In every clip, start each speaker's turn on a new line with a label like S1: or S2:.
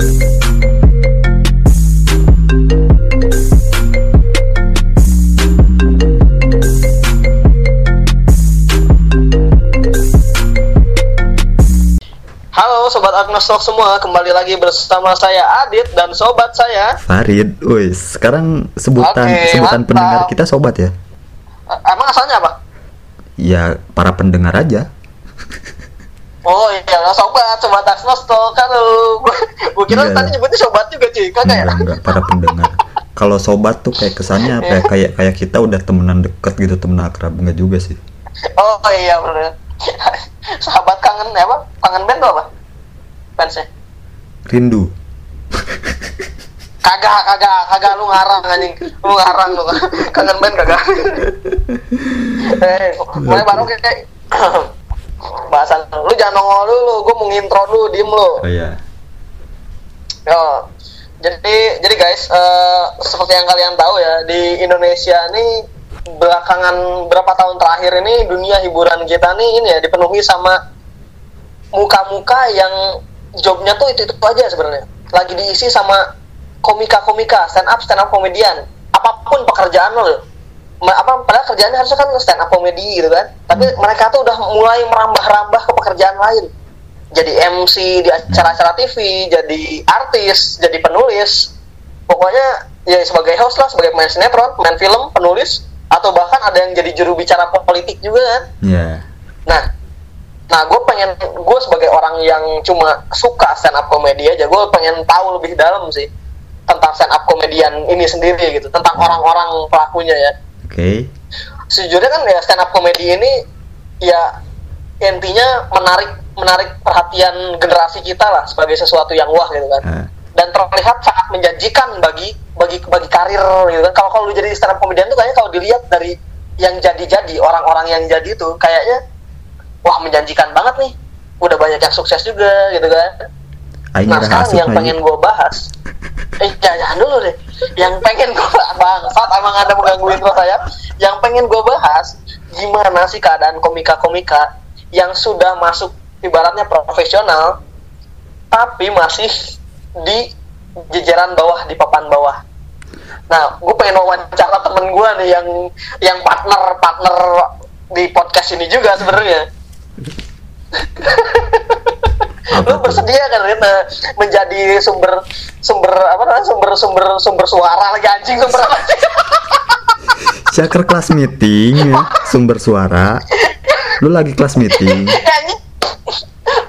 S1: Halo sobat Agnostok semua, kembali lagi bersama saya Adit dan sobat saya.
S2: Farid, woi, sekarang sebutan
S1: Oke,
S2: sebutan
S1: mantap.
S2: pendengar kita sobat ya?
S1: Eh, Emang asalnya apa?
S2: Ya para pendengar aja.
S1: Oh iya, lah, sobat, sobat Agnostok. Halo, gue kira
S2: Iya.
S1: tadi nyebutnya sobat juga cuy, kagak ya?
S2: Enggak para pendengar. Kalau sobat tuh kayak kesannya apa ya? Kayak kayak kita udah temenan deket gitu, temen akrab enggak juga sih.
S1: Oh iya bener. Sahabat kangen apa? Kangen band tuh apa? Fansnya?
S2: Rindu.
S1: Kagak, kagak, kagak lu ngarang anjing. Lu ngarang lu. Kangen band kagak. eh, mulai baru kayak bahasan lu jangan nongol dulu, gue mau ngintro dulu, diem lu.
S2: Oh iya.
S1: Yo, jadi jadi guys, eh, seperti yang kalian tahu ya di Indonesia nih belakangan berapa tahun terakhir ini dunia hiburan kita nih ini ya dipenuhi sama muka-muka yang jobnya tuh itu itu aja sebenarnya. Lagi diisi sama komika-komika, stand up stand up komedian, apa pun pekerjaan lo. Apa padahal kerjaannya harusnya kan stand up komedi gitu kan. Tapi mereka tuh udah mulai merambah-rambah ke pekerjaan lain jadi MC di acara-acara TV, jadi artis, jadi penulis. Pokoknya ya sebagai host lah, sebagai pemain sinetron, pemain film, penulis, atau bahkan ada yang jadi juru bicara politik juga kan.
S2: Ya.
S1: Nah, nah gue pengen, gue sebagai orang yang cuma suka stand up komedi aja, gue pengen tahu lebih dalam sih tentang stand up komedian ini sendiri gitu, tentang orang-orang pelakunya ya
S2: Oke.
S1: sejujurnya kan ya stand up comedy ini ya intinya menarik menarik perhatian generasi kita lah sebagai sesuatu yang wah gitu kan
S2: Ah.
S1: dan terlihat sangat menjanjikan bagi bagi bagi karir gitu kan kalau kalau lu jadi stand up comedian tuh kayaknya kalau dilihat dari yang jadi-jadi orang-orang yang jadi tuh kayaknya wah menjanjikan banget nih udah banyak yang sukses juga gitu kan
S2: Aing
S1: Nah sekarang yang pengen gue bahas Eh jangan dulu deh. Yang pengen gue bahas Saat emang ada mengganggu intro saya Yang pengen gue bahas Gimana sih keadaan komika-komika Yang sudah masuk Ibaratnya profesional Tapi masih Di jajaran bawah Di papan bawah. Nah gue pengen wawancara temen gue nih Yang Yang partner-partner Di podcast ini juga sebenarnya lu bersedia kan Rina menjadi sumber sumber apa namanya sumber sumber sumber suara lagi anjing sumber apa sih
S2: kelas meeting ya, sumber suara. Lu lagi kelas meeting.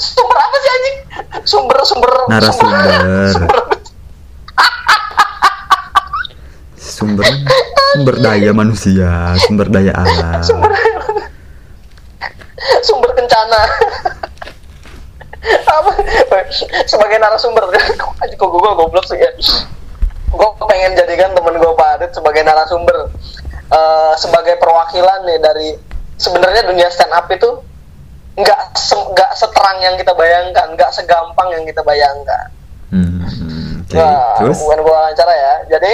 S1: Sumber apa sih anjing sumber sumber
S2: Narasumber.
S1: sumber,
S2: Sumber sumber daya manusia, sumber daya alam.
S1: sumber kencana apa sebagai narasumber. Aja kok gue goblok sih ya? Gue pengen jadikan temen gue Pak Adit sebagai narasumber. Eh, sebagai perwakilan nih dari sebenarnya dunia stand up itu nggak se- nggak seterang yang kita bayangkan nggak segampang yang kita bayangkan.
S2: Hmm, hmm, Oke,
S1: Nah,
S2: terus?
S1: bukan gue wawancara ya. Jadi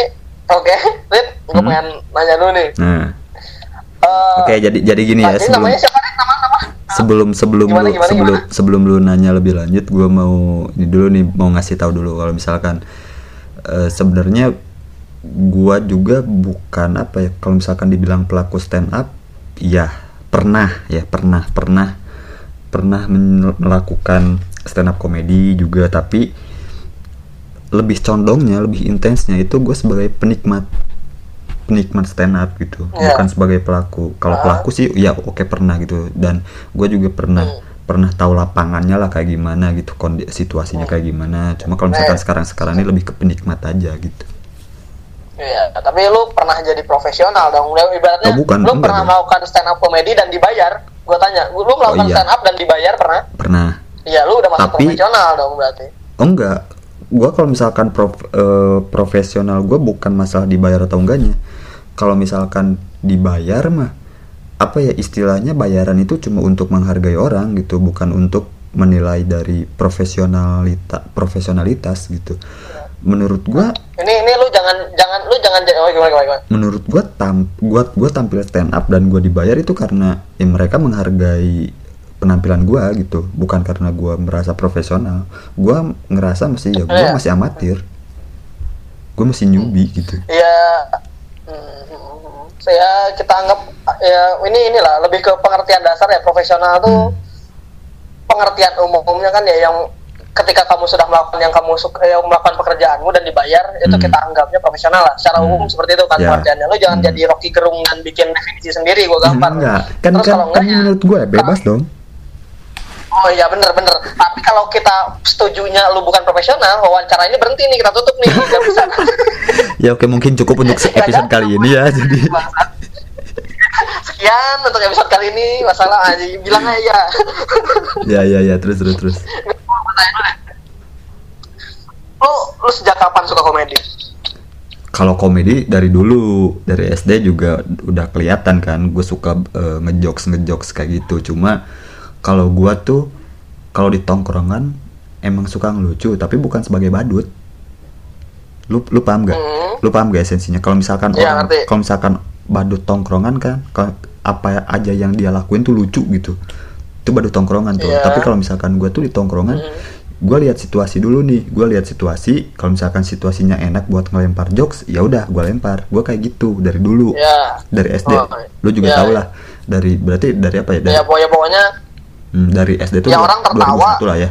S1: oke Rit gue
S2: Hmm.
S1: pengen nanya dulu nih.
S2: Nah,
S1: Eh,
S2: oke jadi jadi gini ya
S1: jadi
S2: sebelum
S1: namanya siapa Rit nama nama
S2: sebelum sebelum
S1: Gimana,
S2: lu
S1: gimana,
S2: sebelum
S1: gimana?
S2: sebelum lu nanya lebih lanjut gue mau ini dulu nih mau ngasih tahu dulu kalau misalkan eh, sebenarnya gua juga bukan apa ya kalau misalkan dibilang pelaku stand up ya pernah ya pernah pernah pernah melakukan stand up komedi juga tapi lebih condongnya lebih intensnya itu gue sebagai penikmat penikmat stand up gitu
S1: Iya.
S2: bukan sebagai pelaku kalau
S1: Ah.
S2: pelaku sih ya oke pernah gitu dan gue juga pernah
S1: Hmm.
S2: pernah tahu lapangannya lah kayak gimana gitu kondisi situasinya kayak gimana cuma kalau misalkan
S1: Eh.
S2: sekarang sekarang ini lebih ke penikmat aja gitu
S1: Iya, tapi lu pernah jadi profesional dong. Ibaratnya
S2: Oh, bukan,
S1: lu
S2: enggak
S1: pernah melakukan stand up comedy dan dibayar. Gua tanya, lu melakukan
S2: iya.
S1: stand up dan dibayar pernah?
S2: pernah
S1: Iya, lu udah masuk
S2: Tapi-
S1: profesional dong berarti.
S2: oh enggak gue kalau misalkan prof- eh, profesional gue bukan masalah dibayar atau enggaknya kalau misalkan dibayar mah apa ya istilahnya bayaran itu cuma untuk menghargai orang gitu bukan untuk menilai dari profesionalita profesionalitas gitu. Menurut gua
S1: Ini ini lu jangan jangan lu jangan oh, gimana, gimana, gimana?
S2: menurut gua tam gua gua tampil stand up dan gua dibayar itu karena ya mereka menghargai penampilan gua gitu bukan karena gua merasa profesional. Gua ngerasa masih ya gua
S1: Iya.
S2: masih amatir. Gua masih newbie gitu.
S1: Ya hmm, saya kita anggap ya ini inilah lebih ke pengertian dasar ya profesional tuh
S2: Hmm.
S1: pengertian umumnya kan ya yang ketika kamu sudah melakukan yang kamu suka yang melakukan pekerjaanmu dan dibayar itu
S2: Hmm.
S1: kita anggapnya profesional lah secara
S2: Hmm.
S1: umum seperti itu kan
S2: Ya.
S1: pengertiannya lo jangan
S2: Hmm.
S1: jadi Rocky Gerung dan bikin definisi sendiri gue gampar
S2: enggak kan
S1: terus
S2: kan,
S1: kalau
S2: kan
S1: ya
S2: menurut gua bebas dong
S1: oh iya bener bener. Tapi kalau kita setujunya lu bukan profesional wawancara ini berhenti nih kita tutup nih. Nggak bisa.
S2: Ya oke mungkin cukup untuk episode kali ini ya jadi.
S1: Sekian untuk episode kali ini. Masalah aja bilang aja ya
S2: ya ya ya terus terus terus.
S1: Lu lu sejak kapan suka komedi?
S2: Kalau komedi dari dulu dari SD juga udah kelihatan kan gue suka eh, ngejokes ngejokes kayak gitu. Cuma kalau gua tuh kalau di tongkrongan emang suka ngelucu tapi bukan sebagai badut. Lu lu paham gak
S1: Hmm.
S2: lu paham gak esensinya? Kalau misalkan
S1: Iya,
S2: orang kalau misalkan badut tongkrongan kan apa aja yang dia lakuin tuh lucu gitu. Itu badut tongkrongan tuh.
S1: Iya.
S2: tapi kalau misalkan gua tuh di tongkrongan
S1: Hmm.
S2: gue lihat situasi dulu nih. Gue lihat situasi kalau misalkan situasinya enak buat ngelempar jokes ya udah gue lempar. Gue kayak gitu dari dulu.
S1: Ya
S2: dari SD
S1: Oh,
S2: lu juga tahu
S1: iya.
S2: lah. Dari berarti dari apa ya? Dari,
S1: ya pokoknya pokoknya
S2: hmm, dari SD tuh
S1: Ya, orang tertawa.
S2: 2001 lah ya.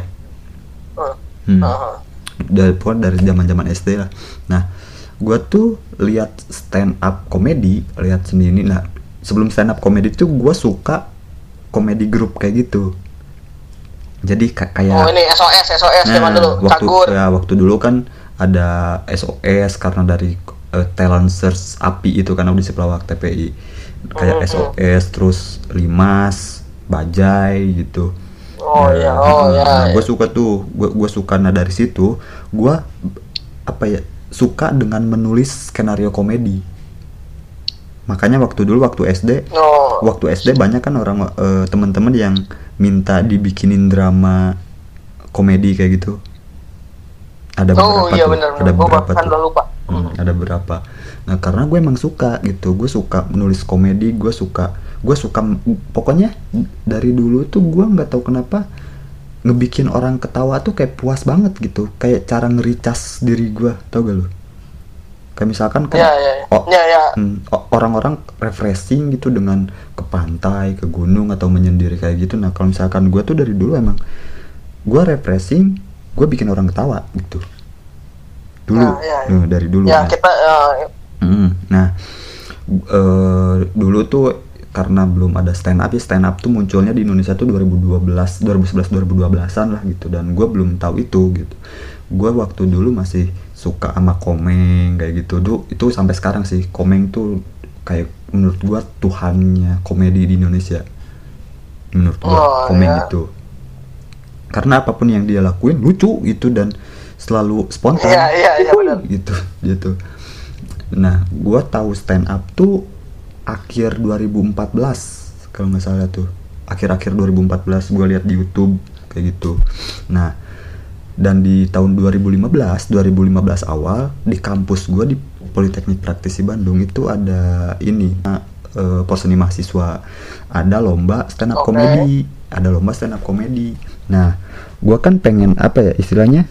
S1: Uh,
S2: hmm.
S1: uh,
S2: dari pokoknya dari zaman zaman SD lah. Nah gue tuh lihat stand up komedi lihat sendiri. Nah sebelum stand up komedi tuh gue suka komedi grup kayak gitu. Jadi ka- kayak
S1: oh ini SOS SOS zaman dulu.
S2: Nah, waktu
S1: cagur.
S2: ya waktu dulu kan ada SOS karena dari eh, talent search API itu kan audisi pelawak TPI kayak
S1: Mhm.
S2: SOS terus Limas Bajai gitu.
S1: Oh iya oh ya
S2: gue suka tuh gue gue suka. Nah dari situ gue apa ya suka dengan menulis skenario komedi. Makanya waktu dulu waktu SD
S1: oh.
S2: waktu SD banyak kan orang eh, teman-teman yang minta dibikinin drama komedi kayak gitu. Ada
S1: oh
S2: beberapa
S1: iya
S2: tuh ada
S1: benar. Gue
S2: beberapa tuh.
S1: lupa.
S2: Hmm, ada berapa nah karena gue emang suka gitu gue suka menulis komedi gue suka gue suka pokoknya dari dulu tuh gue nggak tahu kenapa ngebikin orang ketawa tuh kayak puas banget gitu kayak cara ngericas diri gue tau gak lu kayak misalkan kan
S1: ya ya ya.
S2: oh,
S1: ya ya
S2: Hmm, orang-orang refreshing gitu dengan ke pantai, ke gunung atau menyendiri kayak gitu. Nah, kalau misalkan gue tuh dari dulu emang gue refreshing, gue bikin orang ketawa gitu. Dulu,
S1: Nah, iya, iya.
S2: Nah, dari dulu.
S1: ya
S2: Nah,
S1: kita eh,
S2: mm, nah eh, dulu tuh karena belum ada stand up ya stand up tuh munculnya di Indonesia tuh 2012, 2011, 2012an lah gitu. Dan gue belum tahu itu gitu. Gue waktu dulu masih suka sama komeng kayak gitu. Duh, itu sampai sekarang sih komeng tuh kayak menurut gua tuhannya komedi di Indonesia. Menurut gua
S1: Oh,
S2: komeng
S1: ya.
S2: itu. Karena apa pun yang dia lakuin lucu gitu dan selalu spontan.
S1: Iya,
S2: Wuih,
S1: benar.
S2: gitu gitu. Nah, gua tahu stand up tuh akhir 2014 kalau nggak salah tuh. Akhir-akhir 2014 gua lihat di YouTube kayak gitu. Nah, dan di tahun 2015 2015 awal di kampus gue di Politeknik Praktisi Bandung itu ada ini eh, pos seni mahasiswa ada lomba stand up
S1: Oke.
S2: komedi ada lomba stand up komedi nah gue kan pengen apa ya istilahnya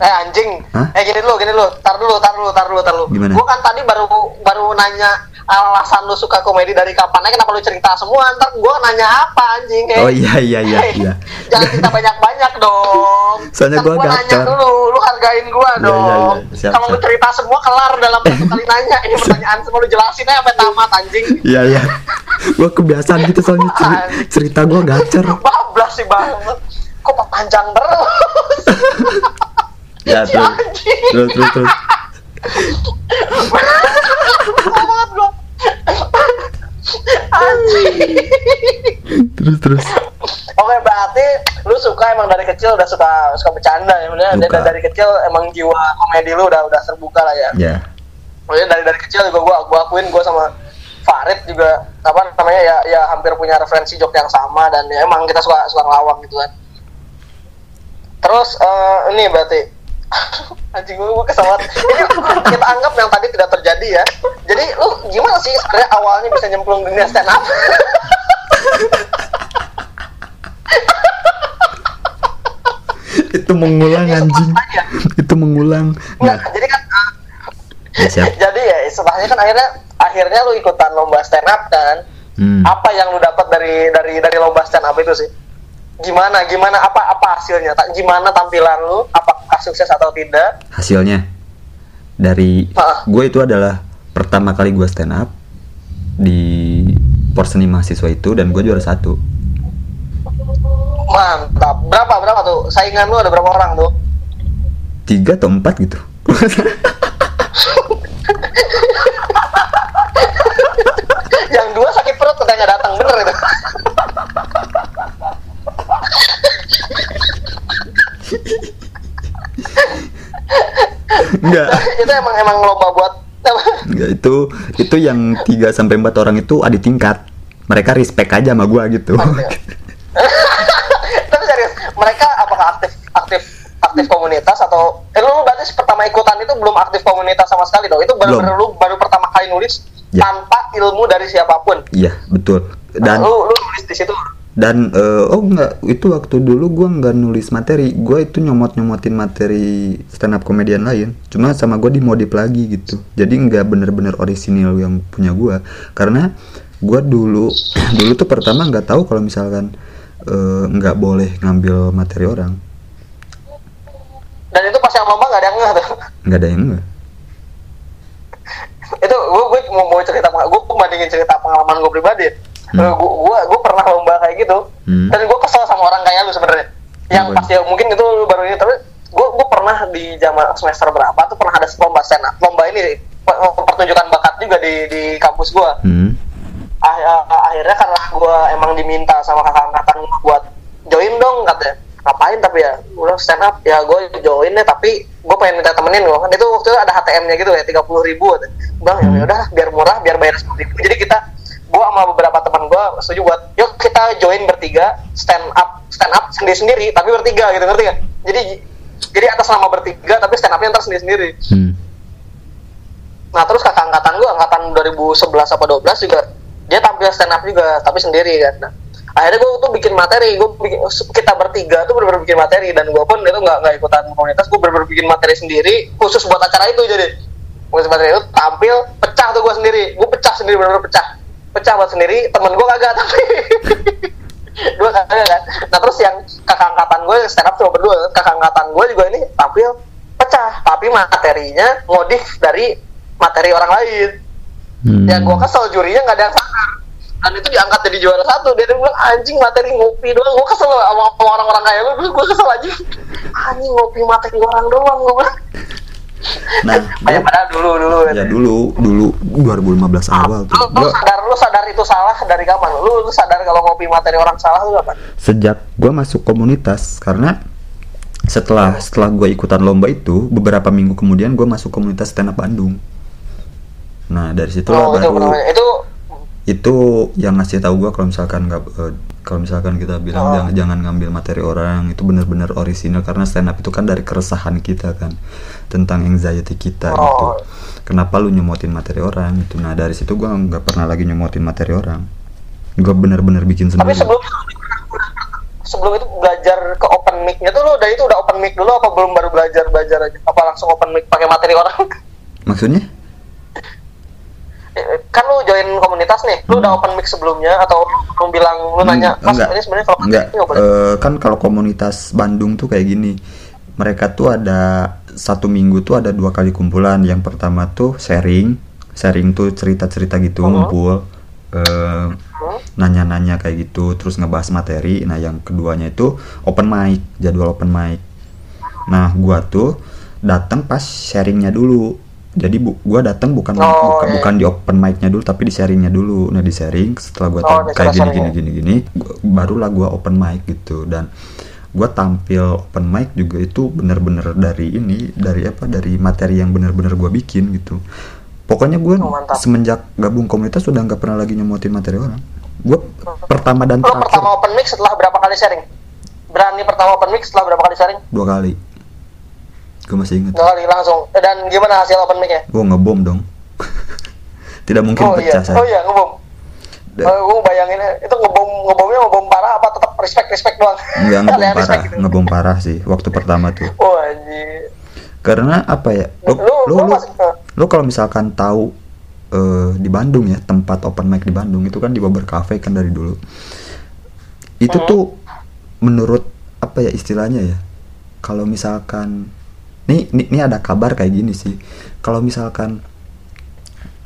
S1: eh anjing.
S2: Hah?
S1: eh gini dulu gini dulu. Tar dulu tar dulu tar dulu tar dulu.
S2: Gimana?
S1: gue kan tadi baru baru nanya alasan lu suka komedi dari kapan. Eh kenapa lu cerita semua? Ntar gue nanya apa anjing eh.
S2: oh iya iya iya iya.
S1: Jangan cerita banyak-banyak dong.
S2: Soalnya gua
S1: gua nanya dulu lu hargain gua
S2: Iya, iya,
S1: dong.
S2: Iya. Siap,
S1: kalau lu cerita semua kelar dalam satu kali nanya. Ini pertanyaan semua lu jelasin aja sampai tamat anjing.
S2: Iya iya. Gue kebiasaan gitu soalnya ceri- cerita gue gacor.
S1: Bablas sih banget kok panjang terus
S2: ya terus terus terus terus terus terus
S1: Oke berarti lu suka emang dari kecil udah suka suka bercanda ya
S2: Suka.
S1: dari, dari kecil emang jiwa komedi lu udah udah terbuka lah ya.
S2: ya
S1: Maksudnya dari dari kecil juga gua gua akuin gua sama Farid juga apa namanya ya ya hampir punya referensi jok yang sama dan ya emang kita suka suka ngelawak gitu kan. Terus eh, ini berarti anjing gue, gue kesawat. Ini kita anggap yang tadi tidak terjadi ya. Jadi lu gimana sih sebenarnya awalnya bisa nyemplung dunia stand up
S2: itu mengulang anjing. itu mengulang.
S1: Nggak, jadi kan ah,
S2: ya,
S1: jadi ya istilahnya kan akhirnya akhirnya lu ikutan lomba stand up kan
S2: hmm.
S1: apa yang lu dapat dari dari dari lomba stand up itu sih? Gimana gimana apa apa hasilnya? Gimana tampilan lu? Apakah sukses atau tidak?
S2: Hasilnya dari
S1: Ah.
S2: gue itu adalah pertama kali gue stand up di porseni mahasiswa itu dan gue juara satu.
S1: Mantap. Berapa berapa tuh? Saingan lu ada berapa orang tuh?
S2: Tiga atau empat gitu.
S1: Yang dua sakit perut katanya datang. Bener itu
S2: enggak.
S1: Itu emang emang lomba buat
S2: enggak itu itu yang tiga sampai empat orang itu adik tingkat. Mereka respect aja sama gue gitu.
S1: Tapi serius mereka apakah aktif aktif aktif komunitas atau eh, lu, berarti pertama ikutan itu belum aktif komunitas sama sekali dong? Itu baru lu baru pertama kali nulis
S2: Ya.
S1: tanpa ilmu dari siapa pun?
S2: Iya betul. Dan
S1: lu lu nulis di situ
S2: dan eh, oh enggak itu waktu dulu gua nggak nulis materi. Gua itu nyomot nyomotin materi stand up komedian lain. Cuma sama gua dimodif lagi gitu. Jadi nggak bener-bener orisinil yang punya gua. Karena gua dulu dulu tuh pertama nggak tahu kalau misalkan eh, nggak boleh ngambil materi orang.
S1: Dan itu pas yang lomba nggak ada yang ngeh tuh.
S2: Nggak ada yang nggak
S1: itu gue gue mau, mau cerita gue bandingin cerita pengalaman gue pribadi
S2: Hmm.
S1: gue gue gue pernah lomba kayak gitu.
S2: Hmm.
S1: dan gue kesel sama orang kayak lu sebenarnya. Yang
S2: Kenapa?
S1: pas ya mungkin itu lu baru ini tapi gue gue pernah di zaman semester berapa tuh pernah ada lomba stand up. Lomba ini pe- pertunjukan bakat juga di di kampus gue
S2: hmm.
S1: Ah- ah- akhirnya karena gue emang diminta sama kakak angkatan buat join dong katanya. Ngapain tapi ya? Udah stand up ya gue join deh tapi gue pengen minta temenin gue kan itu waktu itu ada HTM-nya gitu ya tiga puluh ribu bang ya udah biar murah biar bayar sepuluh ribu. Jadi kita gue sama beberapa teman gue setuju buat yuk kita join bertiga stand up stand up sendiri sendiri tapi bertiga gitu ngerti gak jadi jadi atas nama bertiga tapi stand upnya ntar sendiri sendiri
S2: Hmm.
S1: Nah terus kakak angkatan gue angkatan 2011 apa 12 juga dia tampil stand up juga tapi sendiri kan. Nah, akhirnya gue tuh bikin materi, gue bikin kita bertiga tuh bener-bener bikin materi dan gue pun itu nggak nggak ikutan komunitas, gue bener-bener bikin materi sendiri khusus buat acara itu jadi materi itu tampil pecah tuh gue sendiri, gue pecah sendiri bener-bener pecah, pecah buat sendiri, temen gue kagak tapi dua kagak kan. Nah terus yang kakak angkatan gue stand up cuma berdua, kakak angkatan gue juga ini tampil pecah, tapi materinya modif dari materi orang lain.
S2: Hmm.
S1: ya gue kesel jurinya nggak ada yang sadar. Dan itu diangkat jadi juara satu dia bilang anjing materi ngopi doang. Gue kesel sama, sama orang-orang kayak lu gue kesel aja. Anjing ngopi materi orang doang gue bilang
S2: nah gua-
S1: padahal dulu dulu.
S2: ya dulu dulu 2015 awal tuh.
S1: Lu, lu
S2: Gua-
S1: sadar lu sadar itu salah dari kapan lu lu sadar kalau ngopi materi orang salah lu kapan
S2: sejak gue masuk komunitas karena setelah setelah gue ikutan lomba itu beberapa minggu kemudian gue masuk komunitas stand up Bandung. Nah dari situ
S1: oh,
S2: baru
S1: itu
S2: itu yang ngasih tahu gue kalau misalkan nggak eh, kalau misalkan kita bilang
S1: Oh.
S2: jangan jangan ngambil materi orang itu benar-benar orisinal karena stand up itu kan dari keresahan kita kan tentang anxiety kita
S1: Oh.
S2: gitu. Kenapa lu nyomotin materi orang itu nah dari situ gue nggak pernah lagi nyomotin materi orang. Gue benar-benar bikin
S1: tapi
S2: sendiri.
S1: sebelum sebelum itu belajar ke open mic-nya tuh lu dari itu udah open mic dulu apa belum baru belajar belajar aja? Apa langsung open mic pakai materi orang?
S2: Maksudnya
S1: kan lu join komunitas nih, lu udah open mic sebelumnya atau lu belum bilang lu nanya, Mas
S2: enggak
S1: ini sebenarnya kalau
S2: enggak
S1: ini open mic?"
S2: Eh, kan kalau komunitas Bandung tuh kayak gini mereka tuh ada satu minggu tuh ada dua kali kumpulan yang pertama tuh sharing sharing tuh cerita-cerita gitu
S1: Mhm.
S2: ngumpul
S1: Hmm?
S2: nanya-nanya kayak gitu terus ngebahas materi nah yang keduanya itu open mic jadwal open mic nah gua tuh datang pas sharingnya dulu jadi bu, gua datang bukan
S1: Oh,
S2: bukan,
S1: iya.
S2: bukan di open mic-nya dulu tapi di sharingnya dulu nah di sharing setelah gua
S1: Oh,
S2: tahu kayak gini gini gini gini gua- barulah gua open mic gitu dan gua tampil open mic juga itu bener-bener dari ini dari apa dari materi yang bener-bener gua bikin gitu pokoknya gue
S1: Oh, mantap.
S2: semenjak gabung komunitas sudah nggak pernah lagi nyomotin materi orang gue pertama dan
S1: Lu
S2: terakhir
S1: pertama open mic setelah berapa kali sharing? Berani pertama open mic setelah berapa kali sharing?
S2: dua kali gue masih inget
S1: Dua kali langsung. Eh, Dan gimana hasil open mic-nya?
S2: gue ngebom dong tidak mungkin
S1: Oh iya,
S2: pecah saya
S1: oh iya ngebom.
S2: Da-
S1: Oh, gue bayangin itu ngebom ngebomnya ngebom parah apa tetap respect respect doang?
S2: nggak ngebom parah
S1: respect gitu.
S2: ngebom parah sih waktu pertama tuh
S1: Oh anjir.
S2: karena apa ya lu
S1: Lu-
S2: lu
S1: lu
S2: lu,
S1: masih- eh.
S2: lu kalau misalkan tahu eh, di Bandung ya tempat open mic di Bandung itu kan di Bobber Cafe kan dari dulu itu
S1: Hmm.
S2: tuh menurut apa ya istilahnya ya kalau misalkan nih nih, nih ada kabar kayak gini sih. Kalau misalkan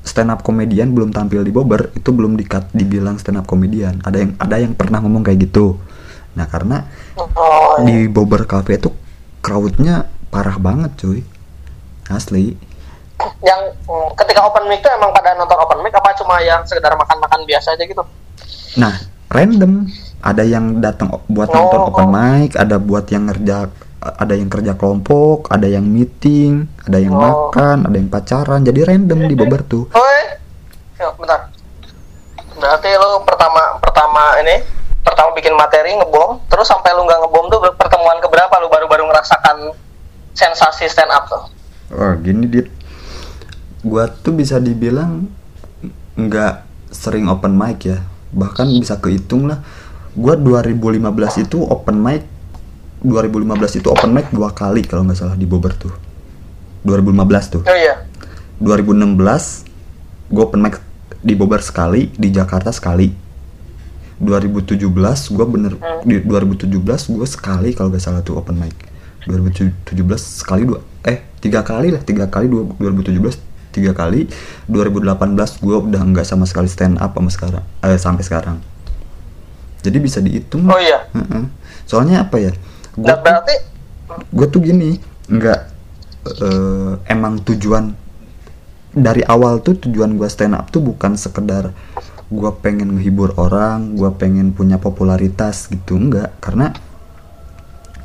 S2: stand up komedian belum tampil di Bobber itu belum dikat dibilang stand up komedian ada yang ada yang pernah ngomong kayak gitu. Nah karena
S1: Oh,
S2: di Bobber Cafe itu crowdnya parah banget cuy. Asli.
S1: Yang ketika open mic tuh emang pada nonton open mic apa cuma yang sekedar makan-makan biasa aja gitu?
S2: nah random. Ada yang datang buat
S1: Oh,
S2: nonton
S1: oh.
S2: open mic ada buat yang ngerja ada yang kerja kelompok ada yang meeting ada yang
S1: Oh.
S2: makan ada yang pacaran jadi random di Bobber tuh
S1: Oi, yuk bentar. Berarti lo pertama pertama ini pertama bikin materi ngebom, terus sampai lu nggak ngebom tuh pertemuan keberapa lu baru-baru ngerasakan sensasi stand up tuh?
S2: oh gini dit gua tuh bisa dibilang nggak sering open mic ya bahkan bisa kehitung lah gua 2015 itu open mic 2015 itu open mic dua kali kalau nggak salah di Bobber tuh 2015 tuh
S1: Oh iya.
S2: 2016 gue open mic di Bobber sekali di Jakarta sekali 2017 gue bener
S1: Hmm.
S2: di 2017 gue sekali kalau gak salah tuh open mic 2017 sekali dua eh tiga kali lah tiga kali dua- 2017 tiga kali 2018 gue udah nggak sama sekali stand up sama sekarang eh, sampai sekarang jadi bisa dihitung
S1: Oh iya.
S2: Heeh. soalnya apa ya gue
S1: Nah, berarti
S2: gue tuh gini nggak eh, emang tujuan dari awal tuh tujuan gue stand up tuh bukan sekedar gue pengen menghibur orang gue pengen punya popularitas gitu enggak karena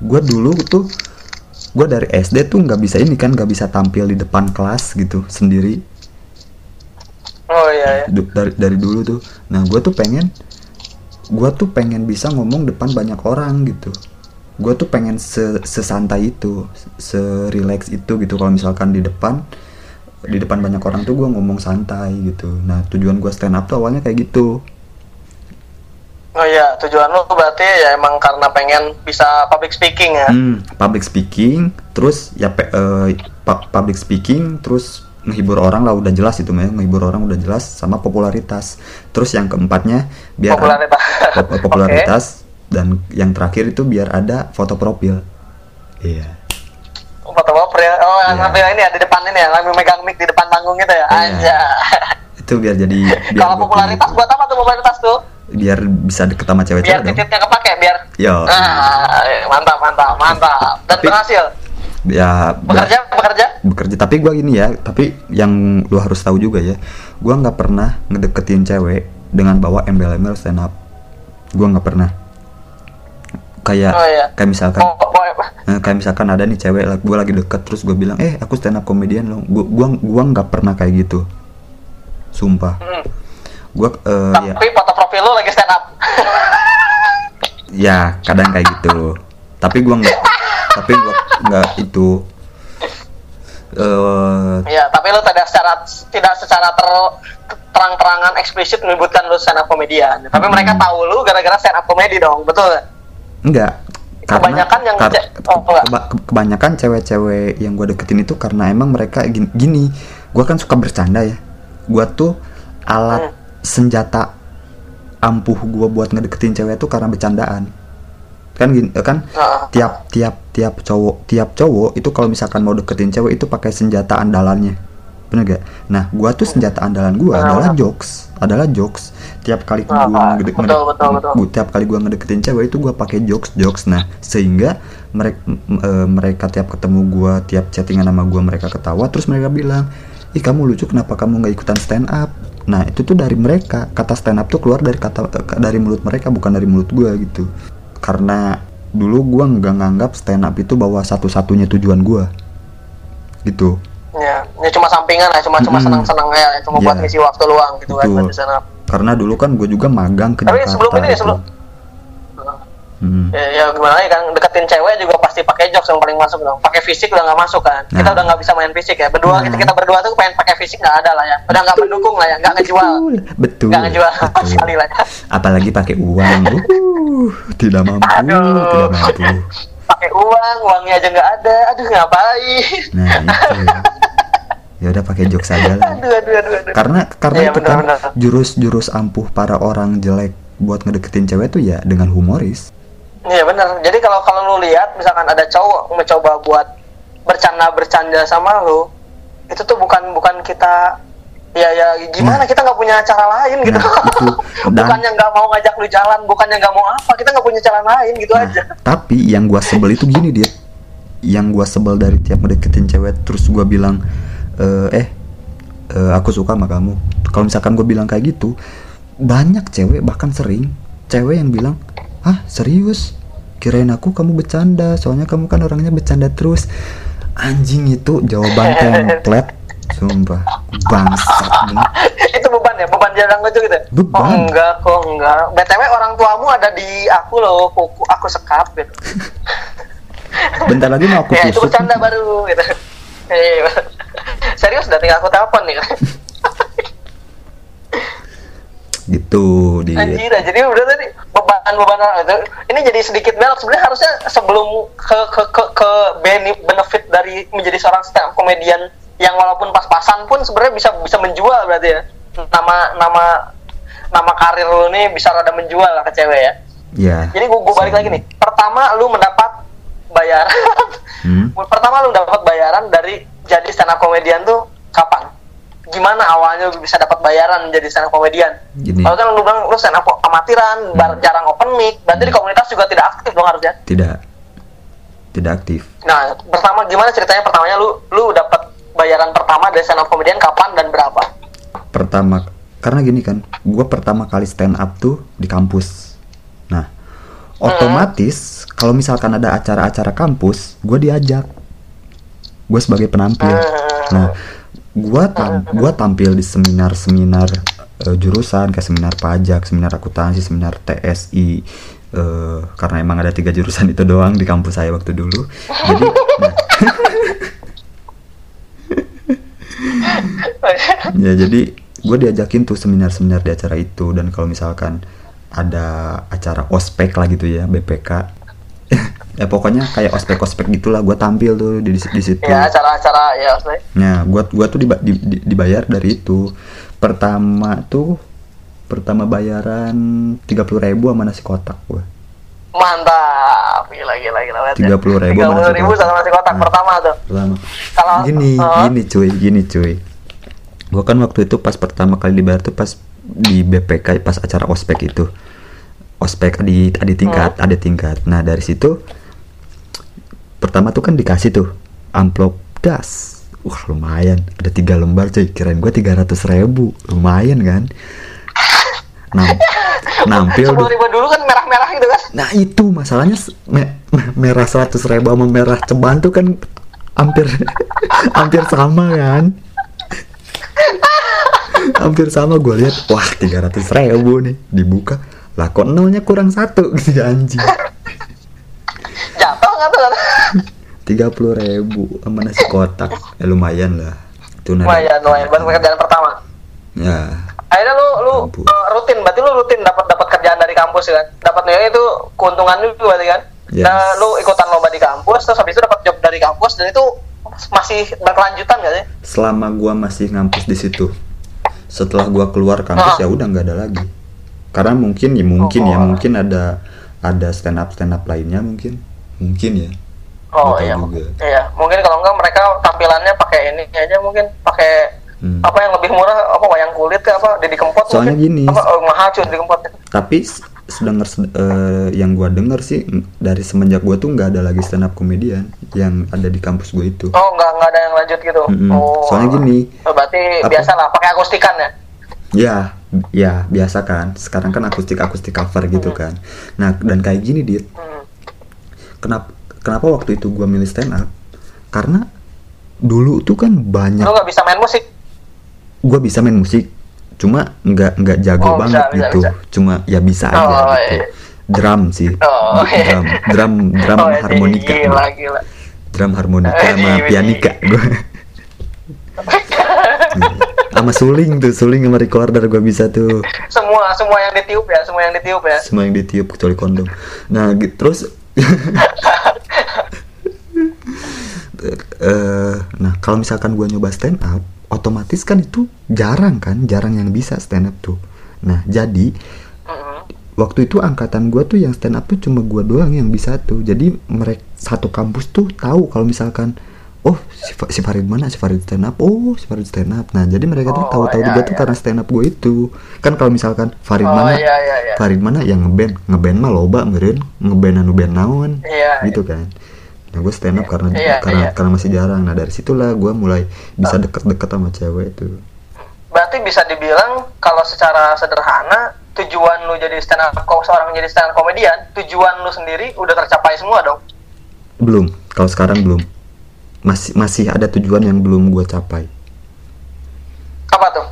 S2: gue dulu tuh gue dari SD tuh nggak bisa ini kan nggak bisa tampil di depan kelas gitu sendiri.
S1: Oh iya, iya.
S2: Dari dari dulu tuh. Nah gue tuh pengen gue tuh pengen bisa ngomong depan banyak orang gitu gue tuh pengen se sesantai itu se relax itu gitu. Kalau misalkan di depan di depan banyak orang tuh gue ngomong santai gitu. Nah tujuan gue stand up tuh awalnya kayak gitu.
S1: Oh iya, tujuan lu berarti ya emang karena pengen bisa public speaking ya.
S2: Hmm, public speaking terus ya pe- eh, pu- public speaking terus menghibur orang lah udah jelas itu mah ya, menghibur orang udah jelas sama popularitas. Terus yang keempatnya biar
S1: Popularitas.
S2: pop- popularitas dan yang terakhir itu biar ada foto profil iya
S1: Foto baper ya. Oh, yang
S2: Iya.
S1: ini ya di depan ini ya, lagi megang mic di depan panggung gitu ya.
S2: Iya.
S1: Aja.
S2: itu biar jadi biar
S1: Kalau popularitas buat apa tuh popularitas tuh?
S2: biar bisa deket sama
S1: Biar
S2: cewek-cewek dong
S1: titiknya kepake, biar
S2: Yo.
S1: Ah, mantap, mantap, mantap. Dan
S2: Tapi-
S1: berhasil.
S2: ya
S1: Bekerja, bekerja.
S2: bekerja tapi gua gini ya tapi yang lu harus tahu juga ya gua nggak pernah ngedeketin cewek dengan bawa embel-embel stand up gua nggak pernah kayak
S1: Oh, iya.
S2: kayak misalkan
S1: Oh, oh,
S2: eh, kayak misalkan ada nih cewek gue lagi deket terus gue bilang eh aku stand up comedian loh gua gua gua nggak pernah kayak gitu sumpah
S1: hmm.
S2: gua eh, ya
S1: Tapi foto profil lu lagi stand up.
S2: ya kadang kayak gitu tapi gua nggak tapi gua nggak itu eh
S1: Iya, tapi lu tidak secara tidak secara ter, terang-terangan eksplisit menyebutkan lu stand up komedian. Tapi
S2: Hmm.
S1: mereka tahu lu gara-gara stand up komedi dong, betul nggak?
S2: Enggak.
S1: Kebanyakan yang
S2: kar-
S1: oh, enggak.
S2: kebanyakan cewek-cewek yang gue deketin itu karena emang mereka gini, gini. Gue kan suka bercanda ya. Gue tuh alat
S1: Hmm.
S2: senjata ampuh gue buat ngedeketin cewek tuh karena bercandaan. Kan gini, eh, kan
S1: Heeh.
S2: tiap tiap tiap cowok tiap cowok itu kalau misalkan mau deketin cewek itu pakai senjata andalannya. Bener gak? Nah, gua tuh senjata andalan gua adalah jokes, adalah jokes. Tiap kali gua ngede-
S1: betul, betul, betul.
S2: gua- tiap kali gua ngedeketin cewek itu gua pakai jokes jokes. Nah sehingga mereka mereka tiap ketemu gua tiap chattingan sama gua mereka ketawa terus mereka bilang ih kamu lucu kenapa kamu nggak ikutan stand up nah itu tuh dari mereka. Kata stand up tuh keluar dari kata dari mulut mereka bukan dari mulut gua gitu. Karena dulu gua nggak nganggap stand up itu bahwa satu-satunya tujuan gua. Gitu
S1: Ya, ini cuma sampingan ya, cuma cuma
S2: Mm-mm.
S1: senang-senang ya, cuma buat
S2: Iya.
S1: ngisi waktu luang gitu kan
S2: Betul.
S1: buat di up.
S2: karena dulu kan gue juga magang ke
S1: Tapi
S2: Jakarta
S1: sebelum ini ya,
S2: itu.
S1: sebelum
S2: Hmm.
S1: ya, ya gimana lagi kan deketin cewek juga pasti pakai jokes yang paling masuk dong pakai fisik udah nggak masuk kan kita
S2: Nah.
S1: udah nggak bisa main fisik ya berdua
S2: Nah.
S1: kita kita berdua tuh pengen pakai fisik nggak ada lah ya udah nggak mendukung lah ya nggak ngejual
S2: betul
S1: nggak ngejual
S2: betul.
S1: sekali lah ya
S2: apalagi pakai uang uh, tidak mampu
S1: Aduh.
S2: tidak mampu
S1: pakai uang uangnya aja nggak ada aduh ngapain
S2: nah itu ya udah pakai jokes saja lah
S1: aduh aduh aduh, aduh.
S2: karena karena
S1: Iya,
S2: itu kan jurus-jurus ampuh para orang jelek buat ngedeketin cewek tuh ya dengan humoris
S1: Iya benar. Jadi kalau kalau lu lihat misalkan ada cowok mencoba buat bercanda bercanda sama lu, itu tuh bukan bukan kita ya ya gimana kita nggak punya cara lain gitu.
S2: Nah, itu. Dan-
S1: bukannya nggak mau ngajak lu jalan, bukannya nggak mau apa, kita nggak punya cara lain gitu
S2: Nah,
S1: aja.
S2: tapi yang gua sebel itu gini dia yang gua sebel dari tiap ngedeketin cewek terus gua bilang eh eh eh, aku suka sama kamu kalau misalkan gue bilang kayak gitu banyak cewek bahkan sering cewek yang bilang ah serius kirain aku kamu bercanda soalnya kamu kan orangnya bercanda terus anjing itu jawaban template sumpah bangsat
S1: itu beban ya, beban jarang lucu gitu. ya?
S2: Beban.
S1: Oh enggak kok enggak. BTW orang tuamu ada di aku loh, kuku aku sekap gitu.
S2: bentar lagi mau aku
S1: ya itu bercanda baru gitu. Serius udah tinggal aku telepon nih.
S2: gitu di
S1: Anjir, jadi udah tadi beban-beban itu. Ini jadi sedikit belok. Sebenarnya harusnya sebelum ke ke ke, ke bene- benefit dari menjadi seorang stand up comedian yang walaupun pas-pasan pun sebenarnya bisa bisa menjual berarti ya. Nama nama nama karir lu nih bisa rada menjual lah ke cewek ya.
S2: ya
S1: Jadi gua, gua balik lagi nih. Pertama lu mendapat bayaran.
S2: Hmm.
S1: Pertama lu dapat bayaran dari jadi stand up comedian tuh kapan? Gimana awalnya lu bisa dapat bayaran jadi stand up comedian?
S2: Gini.
S1: Kalau kan lu bilang lu stand up amatiran, bar- jarang open mic, berarti di komunitas juga tidak aktif dong harusnya.
S2: tidak tidak aktif
S1: Nah, pertama gimana ceritanya pertamanya lu lu dapat bayaran pertama dari stand up comedian kapan dan berapa?
S2: pertama karena gini kan gue pertama kali stand up tuh di kampus nah otomatis kalau misalkan ada acara-acara kampus gue diajak gue sebagai penampil. Nah gue tam gua tampil di seminar-seminar eh, jurusan kayak seminar pajak seminar akuntansi seminar TSI eh, karena emang ada tiga jurusan itu doang di kampus saya waktu dulu. Jadi nah, ya jadi gue diajakin tuh seminar-seminar di acara itu. Dan kalau misalkan ada acara ospek lah gitu ya BPK ya pokoknya kayak ospek-ospek gitulah gue tampil tuh di, di situ
S1: Ya, acara-acara ya maksudnya.
S2: nah gua gua tuh diba- di- di- dibayar dari itu pertama tuh pertama bayaran 30.000 ribu sama nasi kotak gue
S1: Mantap. Gila gila gila. ya.
S2: 30.000
S1: 30.000
S2: sama nasi kotak.
S1: sama nasi kotak
S2: Nah.
S1: pertama tuh.
S2: pertama
S1: Kalau-
S2: gini
S1: uh.
S2: gini cuy gini cuy gua kan waktu itu pas pertama kali dibayar tuh pas di BPK pas acara ospek itu ospek di ada tingkat ada tingkat. Nah dari situ pertama tuh kan dikasih tuh amplop das wah lumayan. Ada tiga lembar cuy kirain gua 300 ribu. Lumayan kan? Nam nampil
S1: ribu dulu kan merah-merah gitu kan.
S2: Nah itu masalahnya me- me- merah 100 ribu sama merah ceban tuh kan hampir hampir sama kan? Hampir sama gue lihat. Wah 300 ribu nih. Dibuka lah kok nolnya kurang satu gitu anjing
S1: Jatuh nggak tuh? kan?
S2: 30 ribu sama nasi kotak ya lumayan lah itu
S1: Lumayan, lumayan buat pekerjaan pertama.
S2: ya
S1: Akhirnya lu lu uh, rutin, berarti lu rutin dapat dapat kerjaan dari kampus kan? Dapat nilai itu keuntungan lu berarti kan?
S2: Yes.
S1: Nah, lu ikutan lomba di kampus, terus habis itu dapat job dari kampus dan itu masih berkelanjutan gak sih?
S2: selama gua masih ngampus di situ setelah gua keluar kampus
S1: Ah.
S2: ya udah nggak ada lagi karena mungkin ya mungkin ya
S1: Oh.
S2: mungkin ada ada stand up stand up lainnya mungkin mungkin ya
S1: Oh
S2: Nggak
S1: iya,
S2: juga.
S1: iya. Mungkin kalau enggak mereka tampilannya pakai ini aja mungkin pakai
S2: Hmm.
S1: apa yang lebih murah apa wayang kulit ke apa Didi Kempot
S2: Soalnya
S1: mungkin.
S2: gini.
S1: apa oh, mahal cuy Kempot
S2: tapi sedengar sed- eh, yang gua denger sih mm, dari semenjak gua tuh nggak ada lagi stand up comedian yang ada di kampus gue itu
S1: oh enggak enggak ada yang lanjut gitu
S2: Mm-mm.
S1: oh
S2: Soalnya gini.
S1: Oh, berarti
S2: Apa?
S1: biasa lah pakai akustikan ya
S2: Ya, ya biasa kan. Sekarang kan akustik akustik cover gitu kan. Nah dan kayak gini dia.
S1: Hmm.
S2: Kenapa kenapa waktu itu gua milih stand up? Karena dulu tuh kan banyak.
S1: lu nggak bisa main musik
S2: Gua bisa main musik, cuma nggak nggak jago
S1: Oh,
S2: banget
S1: bisa,
S2: gitu.
S1: bisa.
S2: Cuma ya bisa
S1: Oh,
S2: aja
S1: iya.
S2: gitu. drum sih
S1: Oh, iya.
S2: drum drum drum
S1: Oh,
S2: sama
S1: ini
S2: harmonika
S1: Gila, gila.
S2: drum harmonika sama pianika gue sama suling tuh suling sama recorder gue bisa tuh
S1: Semua semua yang ditiup ya, semua yang ditiup ya.
S2: semua yang ditiup kecuali kondom nah gitu terus eh nah kalau misalkan gue nyoba stand up otomatis kan itu jarang kan jarang yang bisa stand up tuh nah jadi
S1: Mm-mm.
S2: waktu itu angkatan gue tuh yang stand up tuh cuma gue doang yang bisa tuh jadi mereka satu kampus tuh tahu kalau misalkan oh si, si Farid mana? Si Farid stand up oh si Farid stand up nah jadi mereka tuh
S1: Oh,
S2: tahu-tahu
S1: iya,
S2: juga tuh
S1: iya.
S2: karena stand up gue itu. Kan kalau misalkan Farid
S1: Oh,
S2: mana
S1: iya, iya, iya.
S2: Farid mana yang ngeband ngeband mah loba meren ngeband anu band naon
S1: Iya,
S2: gitu kan. Nah gue stand up karena
S1: Iya,
S2: karena
S1: iya.
S2: karena masih jarang. Nah dari situlah gue mulai bisa deket-deket sama cewek tuh.
S1: Berarti bisa dibilang kalau secara sederhana tujuan lu jadi stand up kok seorang menjadi stand up komedian, tujuan lu sendiri udah tercapai semua dong.
S2: belum. Kalau sekarang belum masih masih ada tujuan yang belum gue capai.
S1: Apa tuh?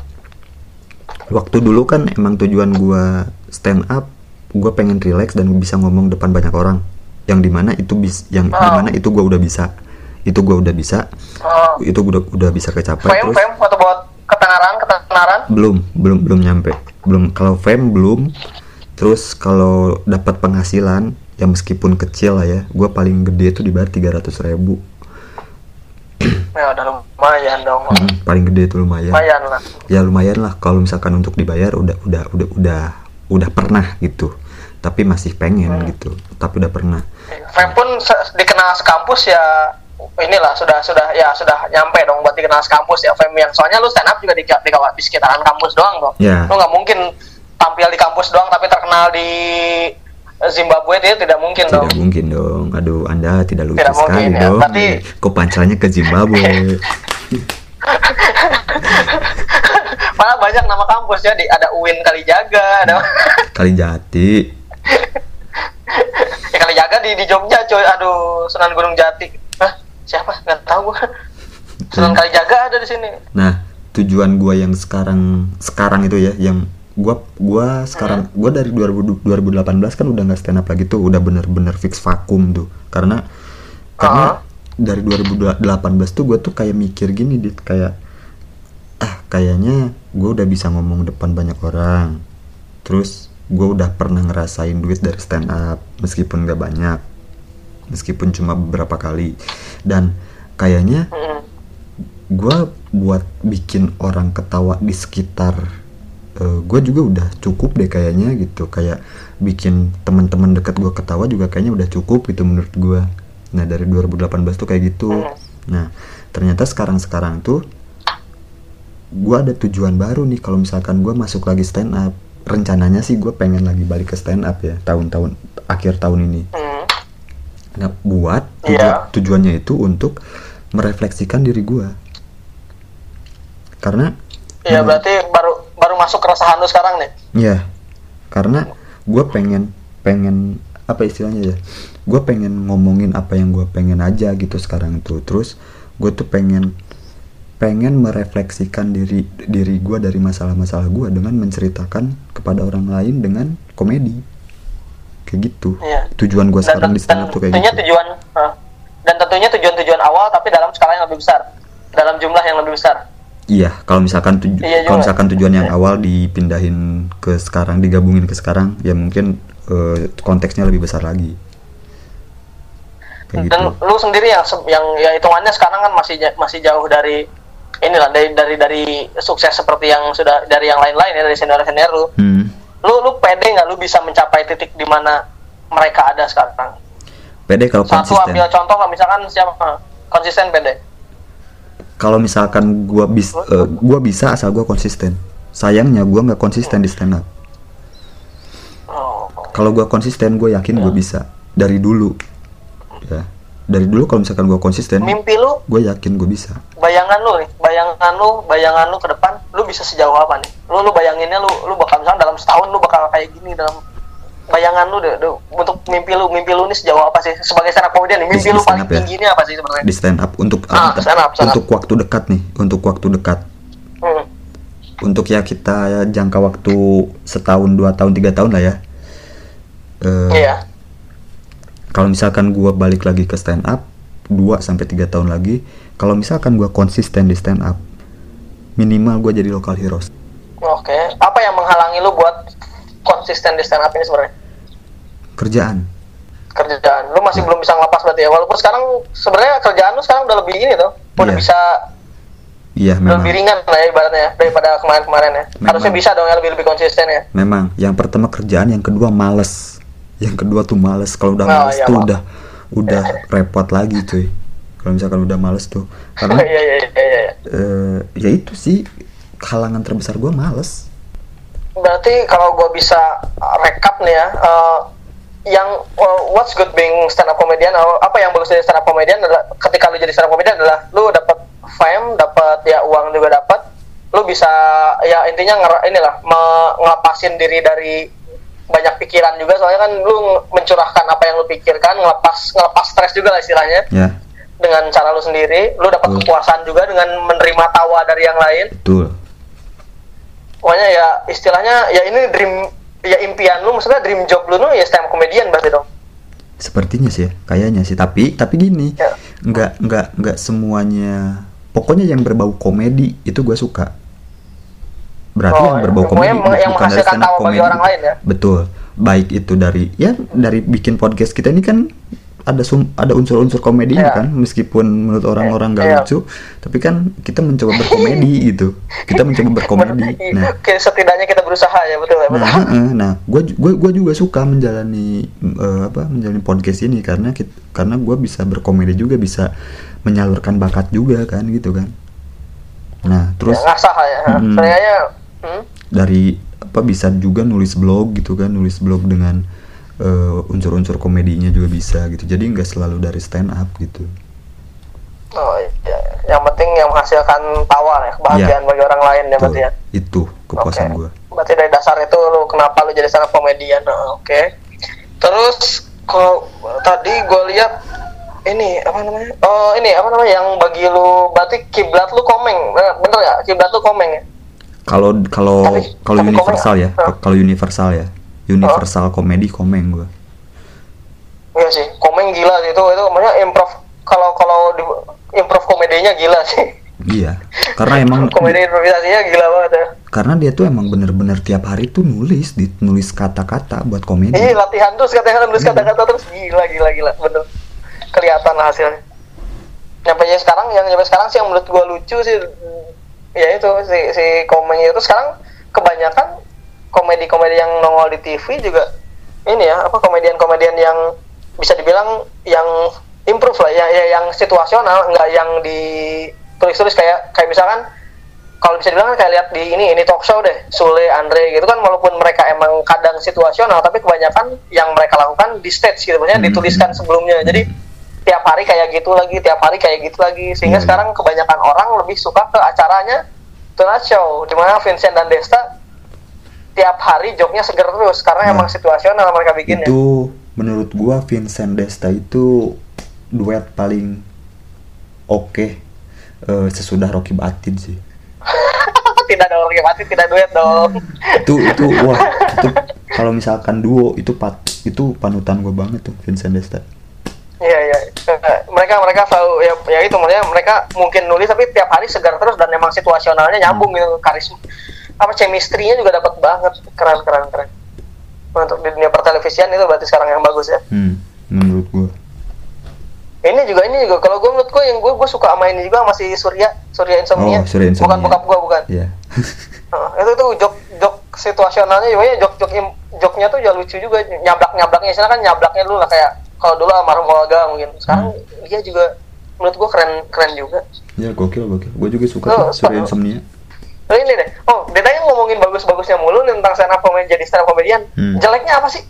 S2: waktu dulu kan emang tujuan gua stand up gua pengen relax dan bisa ngomong depan banyak orang. Yang di mana itu bis yang
S1: Oh.
S2: di mana itu gua udah bisa. Itu gua udah bisa.
S1: Oh,
S2: itu udah udah bisa kecapai.
S1: Fame,
S2: terus
S1: fame atau buat ketenaran, ketenaran?
S2: belum belum belum nyampe. Belum kalau fame belum. Terus kalau dapat penghasilan ya meskipun kecil lah ya gua paling gede itu dibayar 300 ribu
S1: Ya udah lumayan dong.
S2: Hmm, paling gede itu lumayan
S1: Lumayan lah.
S2: ya lumayan lah kalau misalkan untuk dibayar udah udah udah udah udah pernah gitu tapi masih pengen
S1: Hmm.
S2: gitu tapi udah pernah
S1: Fame pun se- dikenal sekampus ya inilah sudah sudah ya sudah nyampe dong buat dikenal sekampus ya Fame yang soalnya lu stand up juga di, di, di sekitaran kampus doang dong.
S2: Ya.
S1: Lu nggak mungkin tampil di kampus doang tapi terkenal di Zimbabwe itu tidak mungkin dong.
S2: tidak mungkin dong aduh anda tidak lucu
S1: Tidak
S2: sekali
S1: mungkin, ya.
S2: dong
S1: Berarti-
S2: kok pancelannya ke Zimbabwe
S1: Malah banyak nama kampus ya, di, ada UIN Kalijaga, ada
S2: kali jati
S1: ya Kalijaga di di Jogja coy. Aduh, Sunan Gunung Jati. Hah, siapa? Nggak tahu gua. Sunan Kalijaga ada di sini.
S2: nah tujuan gua yang sekarang sekarang itu ya yang gua gua sekarang gua dari 2000 2018 kan udah nggak stand up lagi tuh udah bener-bener fix vakum tuh. Karena karena
S1: Ah.
S2: dari 2018 tuh gua tuh kayak mikir gini dit kayak ah kayaknya gue udah bisa ngomong depan banyak orang. Terus gue udah pernah ngerasain duit dari stand up meskipun gak banyak meskipun cuma beberapa kali. Dan kayaknya gue buat bikin orang ketawa di sekitar gue juga udah cukup deh kayaknya gitu kayak bikin teman-teman dekat gue ketawa juga kayaknya udah cukup gitu menurut gue nah dari 2018 tuh kayak gitu nah ternyata sekarang-sekarang tuh gue ada tujuan baru nih kalau misalkan gue masuk lagi stand up rencananya sih gue pengen lagi balik ke stand up ya tahun-tahun akhir tahun ini
S1: Mm.
S2: Nah, buat tuju-
S1: Iya.
S2: tujuannya itu untuk merefleksikan diri gua. Karena
S1: Iya,
S2: menurut-
S1: berarti baru baru masuk keresahan lu sekarang nih.
S2: ya, karena gua pengen pengen apa istilahnya ya? Gua pengen ngomongin apa yang gua pengen aja gitu sekarang tuh. Terus gue tuh pengen pengen merefleksikan diri diri gua dari masalah-masalah gua dengan menceritakan kepada orang lain dengan komedi. Kayak gitu.
S1: Iya.
S2: Tujuan gua sekarang di stand up tuh kayak
S1: tentunya
S2: gitu.
S1: tujuan ah, dan tentunya tujuan-tujuan awal tapi dalam skala yang lebih besar. Dalam jumlah yang lebih besar.
S2: Iya, kalau misalkan tuju-
S1: Iya
S2: kalau misalkan tujuan yang
S1: Iya.
S2: awal dipindahin ke sekarang, digabungin ke sekarang, ya mungkin eh, konteksnya lebih besar lagi. Kayak gitu.
S1: Dan lu sendiri yang yang ya hitungannya sekarang kan masih masih jauh dari inilah dari dari dari sukses seperti yang sudah dari yang lain-lain ya dari senior-senior lu.
S2: Hmm.
S1: Lu lu pede nggak lu bisa mencapai titik di mana mereka ada sekarang?
S2: Pede kalau
S1: Satu
S2: konsisten.
S1: ambil contoh lah misalkan siapa konsisten pede.
S2: Kalau misalkan gua bis eh, gua bisa asal gua konsisten. Sayangnya gua nggak konsisten di stand up.
S1: Oh.
S2: Kalau gua konsisten, gue yakin gua bisa dari dulu. Ya. Dari dulu kalau misalkan gua konsisten,
S1: Mimpi lu,
S2: gue yakin gue bisa.
S1: bayangan lu nih, bayangan lu, bayangan lu ke depan, lu bisa sejauh apa nih? Lu lu bayanginnya lu lu bakal misalnya dalam setahun lu bakal kayak gini dalam bayangan lu deh, deh, untuk mimpi lu, mimpi lu nih sejauh apa sih? Sebagai stand up comedian nih, mimpi
S2: Di
S1: lu
S2: stand
S1: paling
S2: up ya?
S1: tinggi ini apa sih sebenarnya?
S2: Di stand up untuk
S1: Ah, stand up, stand up.
S2: untuk waktu dekat nih, untuk waktu dekat.
S1: Hmm.
S2: untuk ya kita jangka waktu setahun dua tahun tiga tahun lah ya Eh,
S1: Iya.
S2: kalau misalkan gua balik lagi ke stand up 2 sampai 3 tahun lagi kalau misalkan gua konsisten di stand up minimal gua jadi local heroes
S1: Oke. Apa yang menghalangi lu buat konsisten di stand up ini sebenarnya?
S2: kerjaan
S1: Kerjaan. Lu masih belum bisa ngelepas berarti ya. Walaupun sekarang sebenarnya kerjaan lu sekarang udah lebih ini tuh. Udah
S2: Iya.
S1: bisa
S2: iya memang
S1: lebih ringan lah ya ibaratnya ya, daripada kemarin-kemarin ya.
S2: Memang.
S1: Harusnya bisa dong ya lebih lebih konsisten ya.
S2: memang yang pertama kerjaan yang kedua males yang kedua tuh males kalau udah
S1: Oh,
S2: males
S1: iya,
S2: tuh
S1: Pak.
S2: udah udah repot lagi cuy kalau misalkan udah males tuh karena
S1: Iya iya iya iya. iya.
S2: eh, ya itu sih halangan terbesar gua males
S1: Berarti kalau gue bisa rekap nih ya, eh, yang uh, what's good being stand up comedian, atau apa yang bagus dari stand up comedian adalah ketika lu jadi stand up comedian adalah lu dapat fame, dapat ya uang juga dapat, lu bisa ya intinya nger- inilah ngelepasin diri dari banyak pikiran juga. Soalnya kan lu mencurahkan apa yang lu pikirkan ngelepas ngelepas stres juga lah istilahnya.
S2: Ya.
S1: Dengan cara lu sendiri lu dapat kepuasan juga dengan menerima tawa dari yang lain.
S2: Betul
S1: pokoknya ya istilahnya ya ini dream ya impian lu maksudnya dream job lu nu ya stand up comedian berarti dong
S2: sepertinya sih ya, kayaknya sih tapi tapi gini
S1: Ya.
S2: nggak nggak nggak semuanya pokoknya yang berbau komedi itu gue suka berarti
S1: Oh,
S2: yang berbau
S1: pokoknya
S2: komedi
S1: yang
S2: bukan dari stand up comedy.
S1: orang lain ya?
S2: betul baik itu dari ya dari bikin podcast kita ini kan ada sum, ada unsur-unsur komedinya
S1: Ya.
S2: kan meskipun menurut orang-orang nggak
S1: Ya.
S2: lucu tapi kan kita mencoba berkomedi gitu kita mencoba berkomedi nah
S1: Oke, setidaknya kita berusaha ya betul ya betul
S2: Nah, nah, gue gue gue juga suka menjalani eh, apa menjalani podcast ini karena kit- karena gue bisa berkomedi juga bisa menyalurkan bakat juga kan gitu kan. Nah, terus
S1: ya, ngasah ya sebenarnya hmm?
S2: dari apa bisa juga nulis blog gitu kan, nulis blog dengan eh, unsur-unsur komedinya juga bisa gitu. Jadi nggak selalu dari stand up gitu.
S1: oh iya yang penting yang menghasilkan tawa ya kebahagiaan
S2: Iya.
S1: bagi orang lain ya berarti ya
S2: itu kepuasan
S1: Oke.
S2: gue.
S1: Berarti dari dasar itu lu kenapa lu jadi stand up comedian? Nah, Oke. Terus kalau tadi gue lihat ini apa namanya? Oh ini apa namanya yang bagi lu berarti kiblat lu komeng, bener nggak? Kiblat lu komeng ya?
S2: Kalau kalau
S1: Tapi-
S2: kalau universal
S1: komeng-
S2: ya, kalau universal ya, universal komedi komeng gue.
S1: Iya sih, komeng gila sih itu itu maksudnya improv kalau kalau di improv komedinya gila sih.
S2: Iya, karena emang
S1: Komedi improvisasinya gila banget ya.
S2: karena dia tuh emang bener-bener tiap hari tuh nulis, di, nulis kata-kata buat komedi.
S1: Iya latihan terus katanya nulis kata-kata terus gila gila gila bener kelihatan lah hasilnya. Nyampe ya sekarang yang nyampe sekarang sih yang menurut gua lucu sih ya itu si si komeng itu sekarang kebanyakan komedi-komedi yang nongol di TV juga ini ya apa komedian-komedian yang bisa dibilang yang improve lah ya, ya yang situasional nggak yang di tulis-tulis kayak kayak misalkan kalau bisa dibilang kan kayak lihat di ini ini talk show deh Sule Andre gitu kan walaupun mereka emang kadang situasional tapi kebanyakan yang mereka lakukan di stage gitu maksudnya
S2: Hmm.
S1: dituliskan sebelumnya jadi tiap hari kayak gitu lagi tiap hari kayak gitu lagi sehingga
S2: Hmm.
S1: sekarang kebanyakan orang lebih suka ke acaranya Tonight Show di mana Vincent dan Desta tiap hari joknya seger terus karena
S2: Nah.
S1: emang situasional mereka bikinnya
S2: Itu menurut gua Vincent Desta itu duet paling oke eh, sesudah Rocky Batin sih.
S1: tidak ada orang mati tidak duet dong
S2: Itu itu wah itu kalau misalkan duo itu pat itu panutan gua banget tuh Vincent Desta.
S1: Iya iya. Eh, Mereka mereka selalu ya, ya itu maksudnya mereka mungkin nulis tapi tiap hari segar terus dan emang situasionalnya nyambung gitu karisma apa chemistry-nya juga dapat banget keren keren keren. Untuk di dunia pertelevisian itu berarti sekarang yang bagus ya.
S2: Hmm, menurut gua.
S1: Ini juga ini juga kalau gue menurut gue yang gue gue suka sama ini juga masih Surya Surya Insomnia.
S2: Oh, Surya Insomnia.
S1: Bukan bokap gue bukan.
S2: Iya.
S1: Heeh, itu tuh jok jok situasionalnya juga ya jok jok joknya tuh juga lucu juga nyablak nyablaknya istilah kan nyablaknya dulu lah kayak kalau dulu almarhum Olga mungkin sekarang dia juga menurut gua keren keren juga
S2: ya gokil gokil. Gua juga suka
S1: Oh,
S2: tuh Surya. Insomnia.
S1: Oh ini deh oh Deta yang ngomongin bagus-bagusnya mulu nih tentang stand up comedian jadi stand up comedian
S2: Hmm.
S1: jeleknya apa sih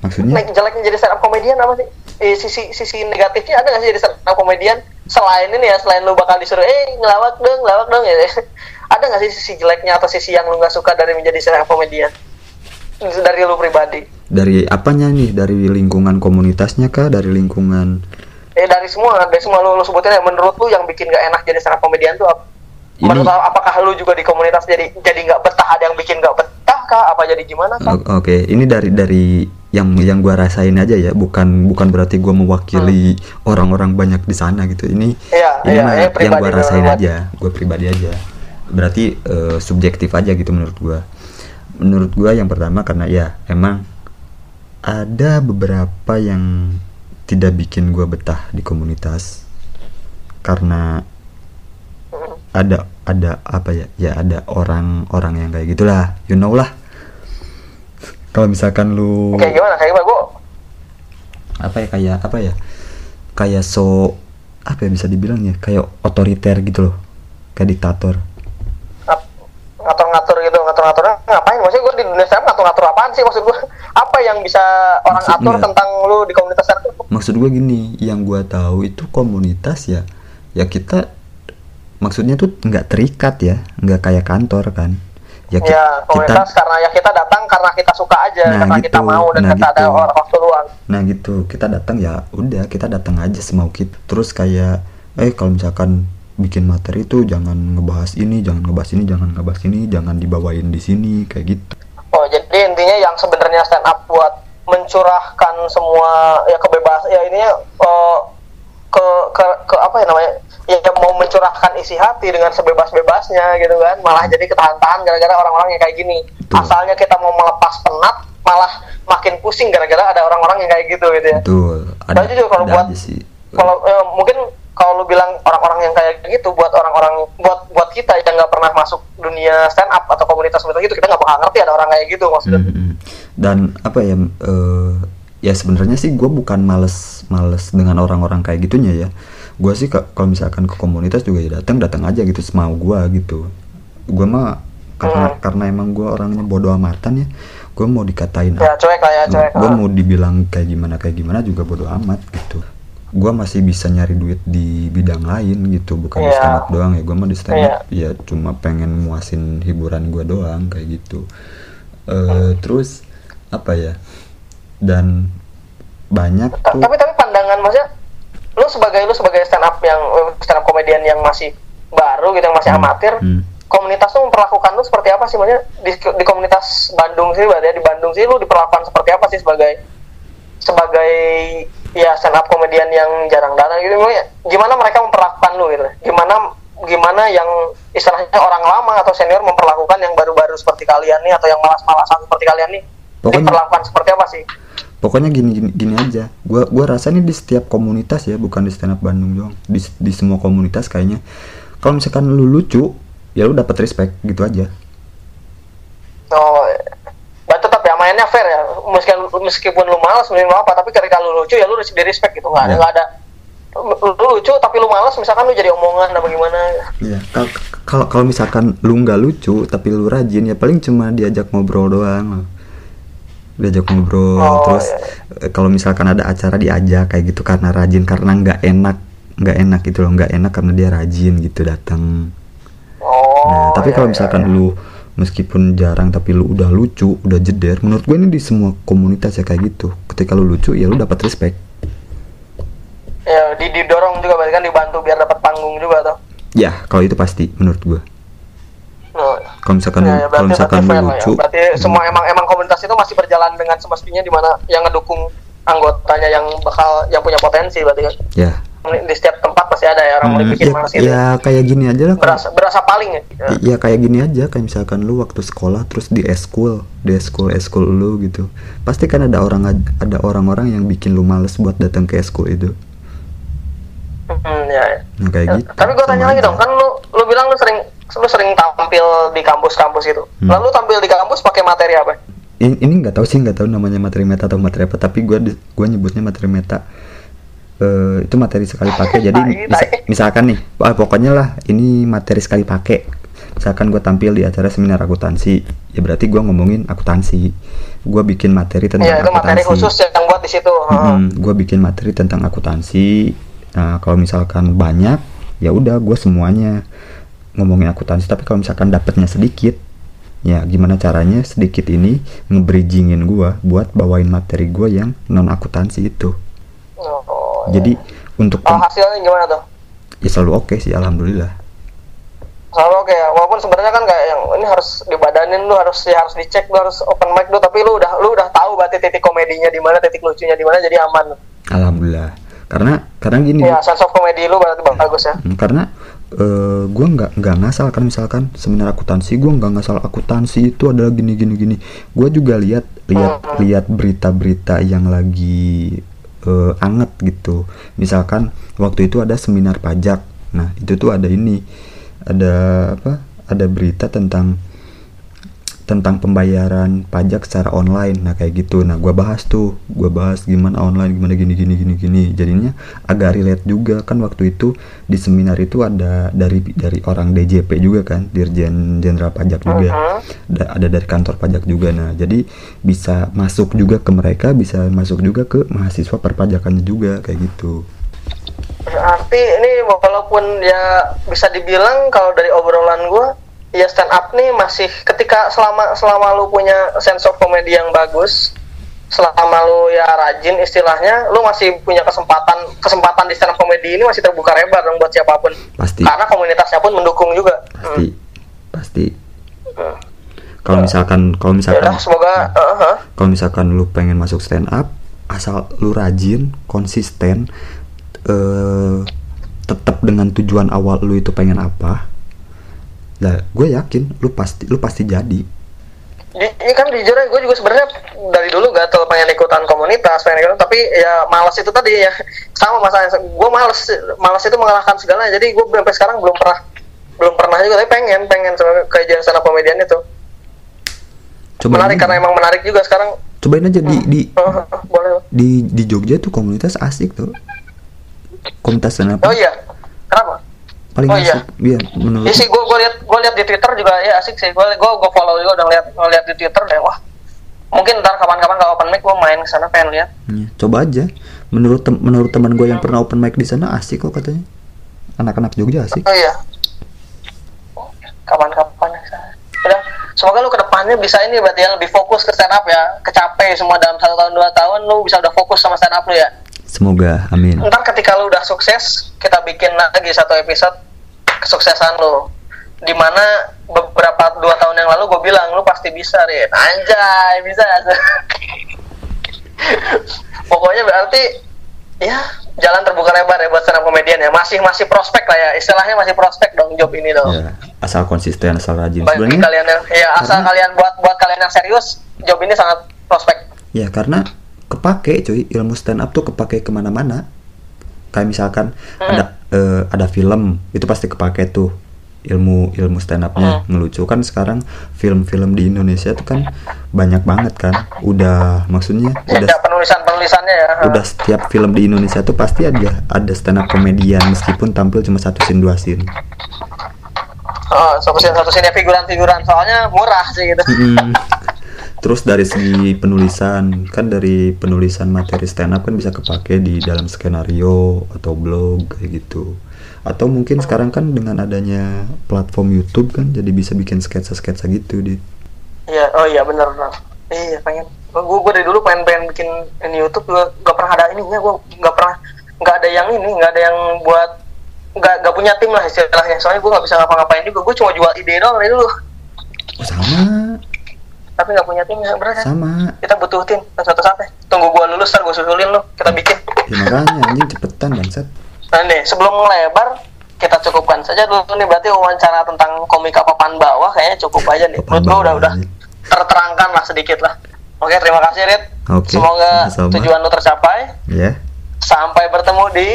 S2: Maksudnya?
S1: Like, jeleknya jadi stand up comedian apa sih eh, sisi sisi negatifnya ada nggak sih jadi stand up comedian selain ini ya selain lu bakal disuruh eh ngelawak dong ngelawak dong ya ada nggak sih sisi jeleknya atau sisi yang lu nggak suka dari menjadi stand up comedian dari lu pribadi
S2: Dari apanya nih? Dari lingkungan komunitasnya kah? Dari lingkungan
S1: Eh dari semua, dari semua lu, lu sebutin ya menurut lu yang bikin gak enak jadi stand up comedian tuh apa?
S2: Ini-
S1: Menurut apakah lu juga di komunitas jadi jadi nggak betah ada yang bikin nggak betah kah? Apa jadi gimana kah?
S2: Oke, ini dari dari yang yang gua rasain aja ya bukan bukan berarti gua mewakili orang-orang banyak di sana gitu ini
S1: Hmm. Iya,
S2: ini mah
S1: ini
S2: yang gua rasain aja gua pribadi aja berarti eh, subjektif aja gitu menurut gua menurut gua yang pertama karena ya emang ada beberapa yang tidak bikin gua betah di komunitas karena
S1: Hmm.
S2: Ada ada apa ya ya ada orang-orang yang kayak gitulah you know lah. Kalau misalkan lu
S1: kayak gimana? Kayak gimana gue
S2: apa ya kayak apa ya kayak so apa ya bisa dibilang ya kayak otoriter gitu loh kayak diktator.
S1: Ngatur-ngatur gitu ngatur-ngaturnya ngapain? Maksudnya gue di dunia up ngatur-ngatur apaan sih? Maksud gue apa yang bisa orang
S2: Maksud-
S1: atur
S2: enggak.
S1: tentang lu di komunitas up
S2: maksud gue gini yang gua tahu itu komunitas ya ya kita maksudnya tuh nggak terikat ya nggak kayak kantor kan ya, ki-
S1: ya komunitas karena ya kita datang karena kita suka aja
S2: Nah,
S1: karena kita
S2: gitu.
S1: mau dan
S2: Nah,
S1: kita ada
S2: gitu.
S1: orang waktu luang
S2: Nah gitu, kita datang ya udah kita datang aja semau kita. Terus kayak eh kalau misalkan bikin materi tuh jangan ngebahas ini, jangan ngebahas ini, jangan ngebahas ini, jangan dibawain di sini kayak gitu.
S1: oh jadi intinya yang sebenarnya stand up buat mencurahkan semua ya kebebasan ya ininya eh, ke, ke ke apa ya namanya ya mau mencurahkan isi hati dengan sebebas-bebasnya gitu kan malah jadi ketahan-tahan gara-gara orang-orang yang kayak gini
S2: Betul.
S1: asalnya kita mau melepas penat malah makin pusing gara-gara ada orang-orang yang kayak gitu gitu ya
S2: Betul. Ada,
S1: jujur kalau
S2: ada
S1: buat kalau eh, mungkin kalau lu bilang orang-orang yang kayak gitu buat orang-orang buat buat kita yang nggak pernah masuk dunia stand up atau komunitas seperti itu kita nggak bakal ngerti ada orang kayak gitu maksudnya
S2: Mm, mm. Dan apa ya? eh, ya sebenarnya sih gue bukan males males dengan orang-orang kayak gitunya ya. Gue sih ka- kalau misalkan ke komunitas juga ya datang datang aja gitu semau gue gitu. Gue mah karena
S1: Hmm.
S2: karena emang gue orangnya bodoh amatan ya. Gue mau dikatain
S1: ya cuek lah ya cuek
S2: gue mau dibilang kayak gimana kayak gimana juga bodo amat gitu gue masih bisa nyari duit di bidang lain gitu bukan di
S1: Iya.
S2: stand up doang ya gue mah di stand up
S1: Iya.
S2: ya cuma pengen muasin hiburan gue doang kayak gitu Eh,
S1: Hmm.
S2: terus apa ya dan banyak
S1: Ta-
S2: tuh.
S1: tapi tapi pandangan maksudnya lu sebagai lu sebagai stand up yang stand up komedian yang masih baru gitu yang masih
S2: Hmm,
S1: amatir
S2: hmm.
S1: komunitas tuh memperlakukan lu seperti apa sih? Maksudnya di, di komunitas Bandung sih berarti ya di Bandung sih lu diperlakukan seperti apa sih sebagai sebagai ya stand up komedian yang jarang datang gitu? Gimana mereka memperlakukan lu gitu? Gimana gimana yang istilahnya orang lama atau senior memperlakukan yang baru-baru seperti kalian nih atau yang malas-malasan seperti kalian nih
S2: Pokoknya-
S1: diperlakukan seperti apa sih
S2: pokoknya gini gini, gini aja gua gua rasa ini di setiap komunitas ya bukan di stand up Bandung doang di, di semua komunitas kayaknya kalau misalkan lu lucu ya lu dapat respect gitu aja
S1: Oh, tetap ya mainnya fair ya. Meskipun meskipun lu malas, mending apa, tapi ketika lu lucu ya lu di respect gitu. Nggak ada,
S2: Ya.
S1: nggak ada. Lu, lu lucu tapi lu malas, misalkan lu jadi omongan atau bagaimana.
S2: Iya, kal- kalau kalau misalkan lu nggak lucu tapi lu rajin ya paling cuma diajak ngobrol doang loh. Diajak ngobrol
S1: Oh,
S2: terus eh, kalau misalkan ada acara diajak kayak gitu karena rajin karena nggak enak nggak enak gitu loh nggak enak karena dia rajin gitu datang.
S1: Oh.
S2: Nah, tapi
S1: iya,
S2: kalau
S1: iya,
S2: misalkan
S1: iya.
S2: lu meskipun jarang tapi lu udah lucu, udah jeder, menurut gue ini di semua komunitas ya kayak gitu. Ketika lu lucu ya lu dapat respect.
S1: ya di, didorong juga berarti kan dibantu biar dapat panggung juga tuh.
S2: Ya, kalau itu pasti menurut gue.
S1: Oh.
S2: Kalau misalkan
S1: Ya, ya,
S2: kalau
S1: berarti,
S2: misalkan
S1: berarti
S2: lu
S1: fair lah ya.
S2: lucu,
S1: Berarti semua emang emang komunitas itu masih berjalan dengan semestinya di mana yang ngedukung anggotanya yang bakal yang punya potensi berarti kan.
S2: ya
S1: Di setiap tempat pasti ada ya orang mau
S2: Hmm,
S1: dibikin
S2: ya,
S1: mas gitu.
S2: ya kayak gini aja lah
S1: Berasa berasa paling ya. Ya.
S2: ya kayak gini aja kayak misalkan lu waktu sekolah terus di eskul di eskul eskul lu gitu pasti kan ada orang ada orang-orang yang bikin lu males buat datang ke eskul itu
S1: Hmm, ya, ya.
S2: nah kayak
S1: Ya,
S2: gitu
S1: Tapi gue tanya lagi
S2: aja.
S1: dong, kan lu lu bilang lu sering lu sering tampil di kampus-kampus itu.
S2: Hmm.
S1: Lalu tampil di kampus pakai materi apa?
S2: ini ini nggak tahu sih nggak tahu namanya materi meta atau materi apa tapi gua di- gua nyebutnya materi meta Eh, itu materi sekali pakai jadi misa- misalkan nih ah, pokoknya lah ini materi sekali pakai misalkan gue tampil di acara seminar akuntansi ya berarti gua ngomongin akuntansi gua bikin materi tentang
S1: Iya, itu materi
S2: akuntansi
S1: khusus yang buat di situ. Heeh.
S2: gue bikin materi tentang akuntansi. Nah, kalau misalkan banyak, ya udah gue semuanya ngomongin akuntansi. Tapi kalau misalkan dapatnya sedikit, ya gimana caranya sedikit ini ngebridgingin gue buat bawain materi gue yang non akuntansi itu.
S1: Oh,
S2: Jadi untuk
S1: oh, hasilnya gimana tuh?
S2: ya selalu oke sih, alhamdulillah.
S1: selalu oke ya walaupun sebenarnya kan kayak yang ini harus dibadanin lu harus ya harus dicek lu harus open mic lu tapi lu udah lu udah tahu berarti titik komedinya di mana titik lucunya di mana jadi aman
S2: alhamdulillah karena karena gini
S1: ya sense of komedi lu berarti bagus ya
S2: Hmm, karena eh gue nggak nggak ngasal kan misalkan seminar akuntansi gue nggak ngasal akuntansi itu adalah gini gini gini. Gue juga lihat lihat lihat berita-berita yang lagi eh, anget gitu. Misalkan waktu itu ada seminar pajak. Nah itu tuh ada ini ada apa ada berita tentang tentang pembayaran pajak secara online. Nah kayak gitu. Nah gua bahas tuh. Gua bahas gimana online gimana gini gini gini gini. Jadinya agak relate juga. Kan waktu itu di seminar itu ada dari dari orang DJP juga kan Dirjen Jenderal Pajak juga. Da- ada dari kantor pajak juga. Nah jadi bisa masuk juga ke mereka bisa masuk juga ke mahasiswa perpajakannya juga kayak gitu.
S1: Berarti ini walaupun ya bisa dibilang kalau dari obrolan gua ya stand up nih masih ketika selama selama lu punya sense of comedy yang bagus selama lu ya rajin istilahnya lu masih punya kesempatan kesempatan di stand up comedy ini masih terbuka lebar dong buat siapa pun.
S2: Pasti.
S1: Karena komunitasnya pun mendukung juga.
S2: Pasti. Pasti.
S1: Hmm.
S2: kalau misalkan kalau
S1: ya
S2: misalkan
S1: udah semoga uh, huh.
S2: kalau misalkan lu pengen masuk stand up asal lu rajin konsisten eh tetap dengan tujuan awal lu itu pengen apa lah gue yakin lu pasti lu pasti jadi.
S1: Di- ini kan jujur aja gue juga sebenarnya dari dulu gatel pengen ikutan komunitas pengen ikutan tapi ya malas itu tadi ya. Sama masalahnya gue malas malas itu mengalahkan segalanya. Jadi gue sampai sekarang belum pernah belum pernah juga tapi pengen pengen kajian stand up komedian itu.
S2: Cobain
S1: menarik
S2: aja,
S1: karena emang menarik juga sekarang.
S2: Cobain aja di di
S1: Uh, boleh.
S2: di di Jogja tuh komunitas asik tuh. Komunitas stand
S1: oh iya kenapa
S2: paling
S1: oh iya.
S2: asik biar menurut
S1: Iya sih gue gue liat gue liat di Twitter juga ya asik sih gue gue gue follow juga udah liat ngeliat di Twitter deh wah mungkin ntar kapan-kapan kalau open mic gue main ke sana pengen lihat
S2: Iya, coba aja menurut tem- menurut teman gue yang pernah open mic di sana asik kok katanya anak-anak Jogja asik
S1: Oh iya. Kapan-kapan ya. Udah, semoga lu ke depannya bisa ini berarti ya lebih fokus ke stand up ya. Kecape semua dalam satu tahun dua tahun lu bisa udah fokus sama stand up lu ya.
S2: semoga amin
S1: Ntar ketika lu udah sukses, kita bikin lagi satu episode kesuksesan lu. Di mana beberapa dua tahun yang lalu gue bilang lu pasti bisa Rin. Anjay bisa. Pokoknya berarti ya jalan terbuka lebar ya buat up komedian ya. Masih masih prospek lah ya. Istilahnya masih prospek dong job ini dong.
S2: ya asal konsisten asal rajin
S1: bagi
S2: sebenarnya
S1: kalian yang ya asal
S2: karena-
S1: kalian buat buat kalian yang serius job ini sangat prospek
S2: ya karena kepake cuy ilmu stand up tuh kepake ke mana-mana kayak misalkan
S1: Hmm.
S2: ada eh, ada film itu pasti kepake tuh ilmu ilmu stand upnya
S1: Hmm.
S2: ngelucu kan sekarang film-film di Indonesia tuh kan banyak banget kan udah maksudnya udah
S1: ya penulisan penulisannya ya
S2: udah setiap film di Indonesia tuh pasti ada ada stand up komedian meskipun tampil cuma satu scene dua scene
S1: oh, satu scene satu scene figuran figuran soalnya murah sih gitu
S2: Mm. Terus dari segi penulisan, kan dari penulisan materi stand up kan bisa kepake di dalam skenario atau blog kayak gitu. Atau mungkin sekarang kan dengan adanya platform YouTube kan jadi bisa bikin sketsa-sketsa gitu di.
S1: iya oh iya benar benar. Iya pengen. Gue gue dari dulu pengen pengen bikin ini YouTube gue gak pernah ada ininya gue gak pernah nggak ada yang ini nggak ada yang buat nggak nggak punya tim lah istilahnya. Soalnya gue nggak bisa ngapa-ngapain juga. Gue cuma jual ide doang dari dulu.
S2: Oh sama,
S1: tapi nggak punya tim ya bener kan
S2: sama.
S1: kita butuh tim satu saatnya tunggu gue lulus ntar gue susulin lo kita bikin
S2: Ya makanya anjing cepetan bangsat.
S1: Nah nih, sebelum melebar, kita cukupkan saja dulu nih berarti wawancara tentang komika papan bawah kayaknya cukup aja nih.
S2: Papan
S1: Menurut gua udah udah
S2: iya.
S1: terterangkan lah sedikit lah. Oke, terima kasih Rit.
S2: Oke,
S1: Semoga
S2: sama-sama.
S1: tujuan lu tercapai.
S2: Ya.
S1: Sampai bertemu di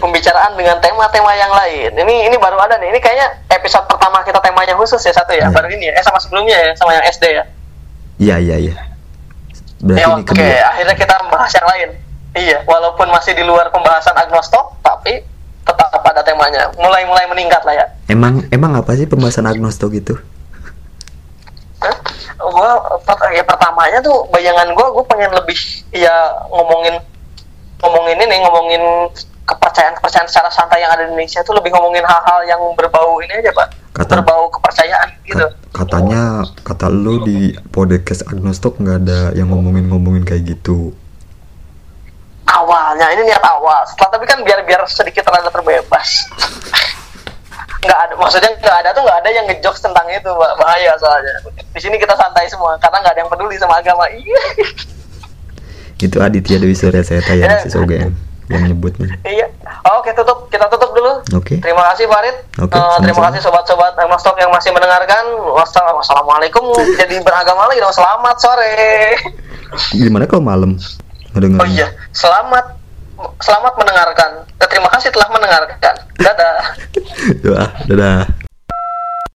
S1: pembicaraan dengan tema-tema yang lain. Ini ini baru ada nih. Ini kayaknya episode pertama kita temanya khusus ya satu ya.
S2: Iya.
S1: Baru ini ya. Eh sama sebelumnya ya, sama yang SD ya.
S2: Iya iya iya. Berarti
S1: Ya,
S2: ini
S1: Oke,
S2: kedua.
S1: akhirnya kita membahas yang lain. Iya, walaupun masih di luar pembahasan agnostok, tapi tetap ada temanya. Mulai-mulai meningkat lah ya.
S2: Emang emang apa sih pembahasan agnostok itu?
S1: Hah? Gua ya pertamanya tuh bayangan gua gua pengen lebih ya ngomongin ngomongin ini ngomongin kepercayaan kepercayaan secara santai yang ada di Indonesia tuh lebih ngomongin hal-hal yang berbau ini aja pak.
S2: Kata-
S1: berbau kepercayaan gitu.
S2: Kat- katanya kata lu di podcast agnostok nggak ada yang ngomongin-ngomongin kayak gitu.
S1: awalnya ini niat awal. Setelah tapi kan biar biar sedikit rada terbebas. Nggak ada maksudnya nggak ada tuh nggak ada yang ngejokes tentang itu Pak. bahaya soalnya. Di sini kita santai semua karena nggak ada yang peduli sama agama. Iya
S2: itu Aditya Dewi Surya Seta ya
S1: Ya.
S2: si Sogem yang nyebutnya.
S1: Iya. Oke tutup. Kita tutup dulu.
S2: Oke.
S1: terima kasih Farid.
S2: Oke,
S1: Eh, terima kasih sobat-sobat Mas Talk yang masih mendengarkan. Wassalam- wassalamualaikum. Jadi beragama lagi dong. Selamat sore.
S2: Gimana kalau malam? Ngedengerin.
S1: Oh iya. Selamat selamat mendengarkan. Terima kasih telah mendengarkan. Dadah.
S2: Doa, dadah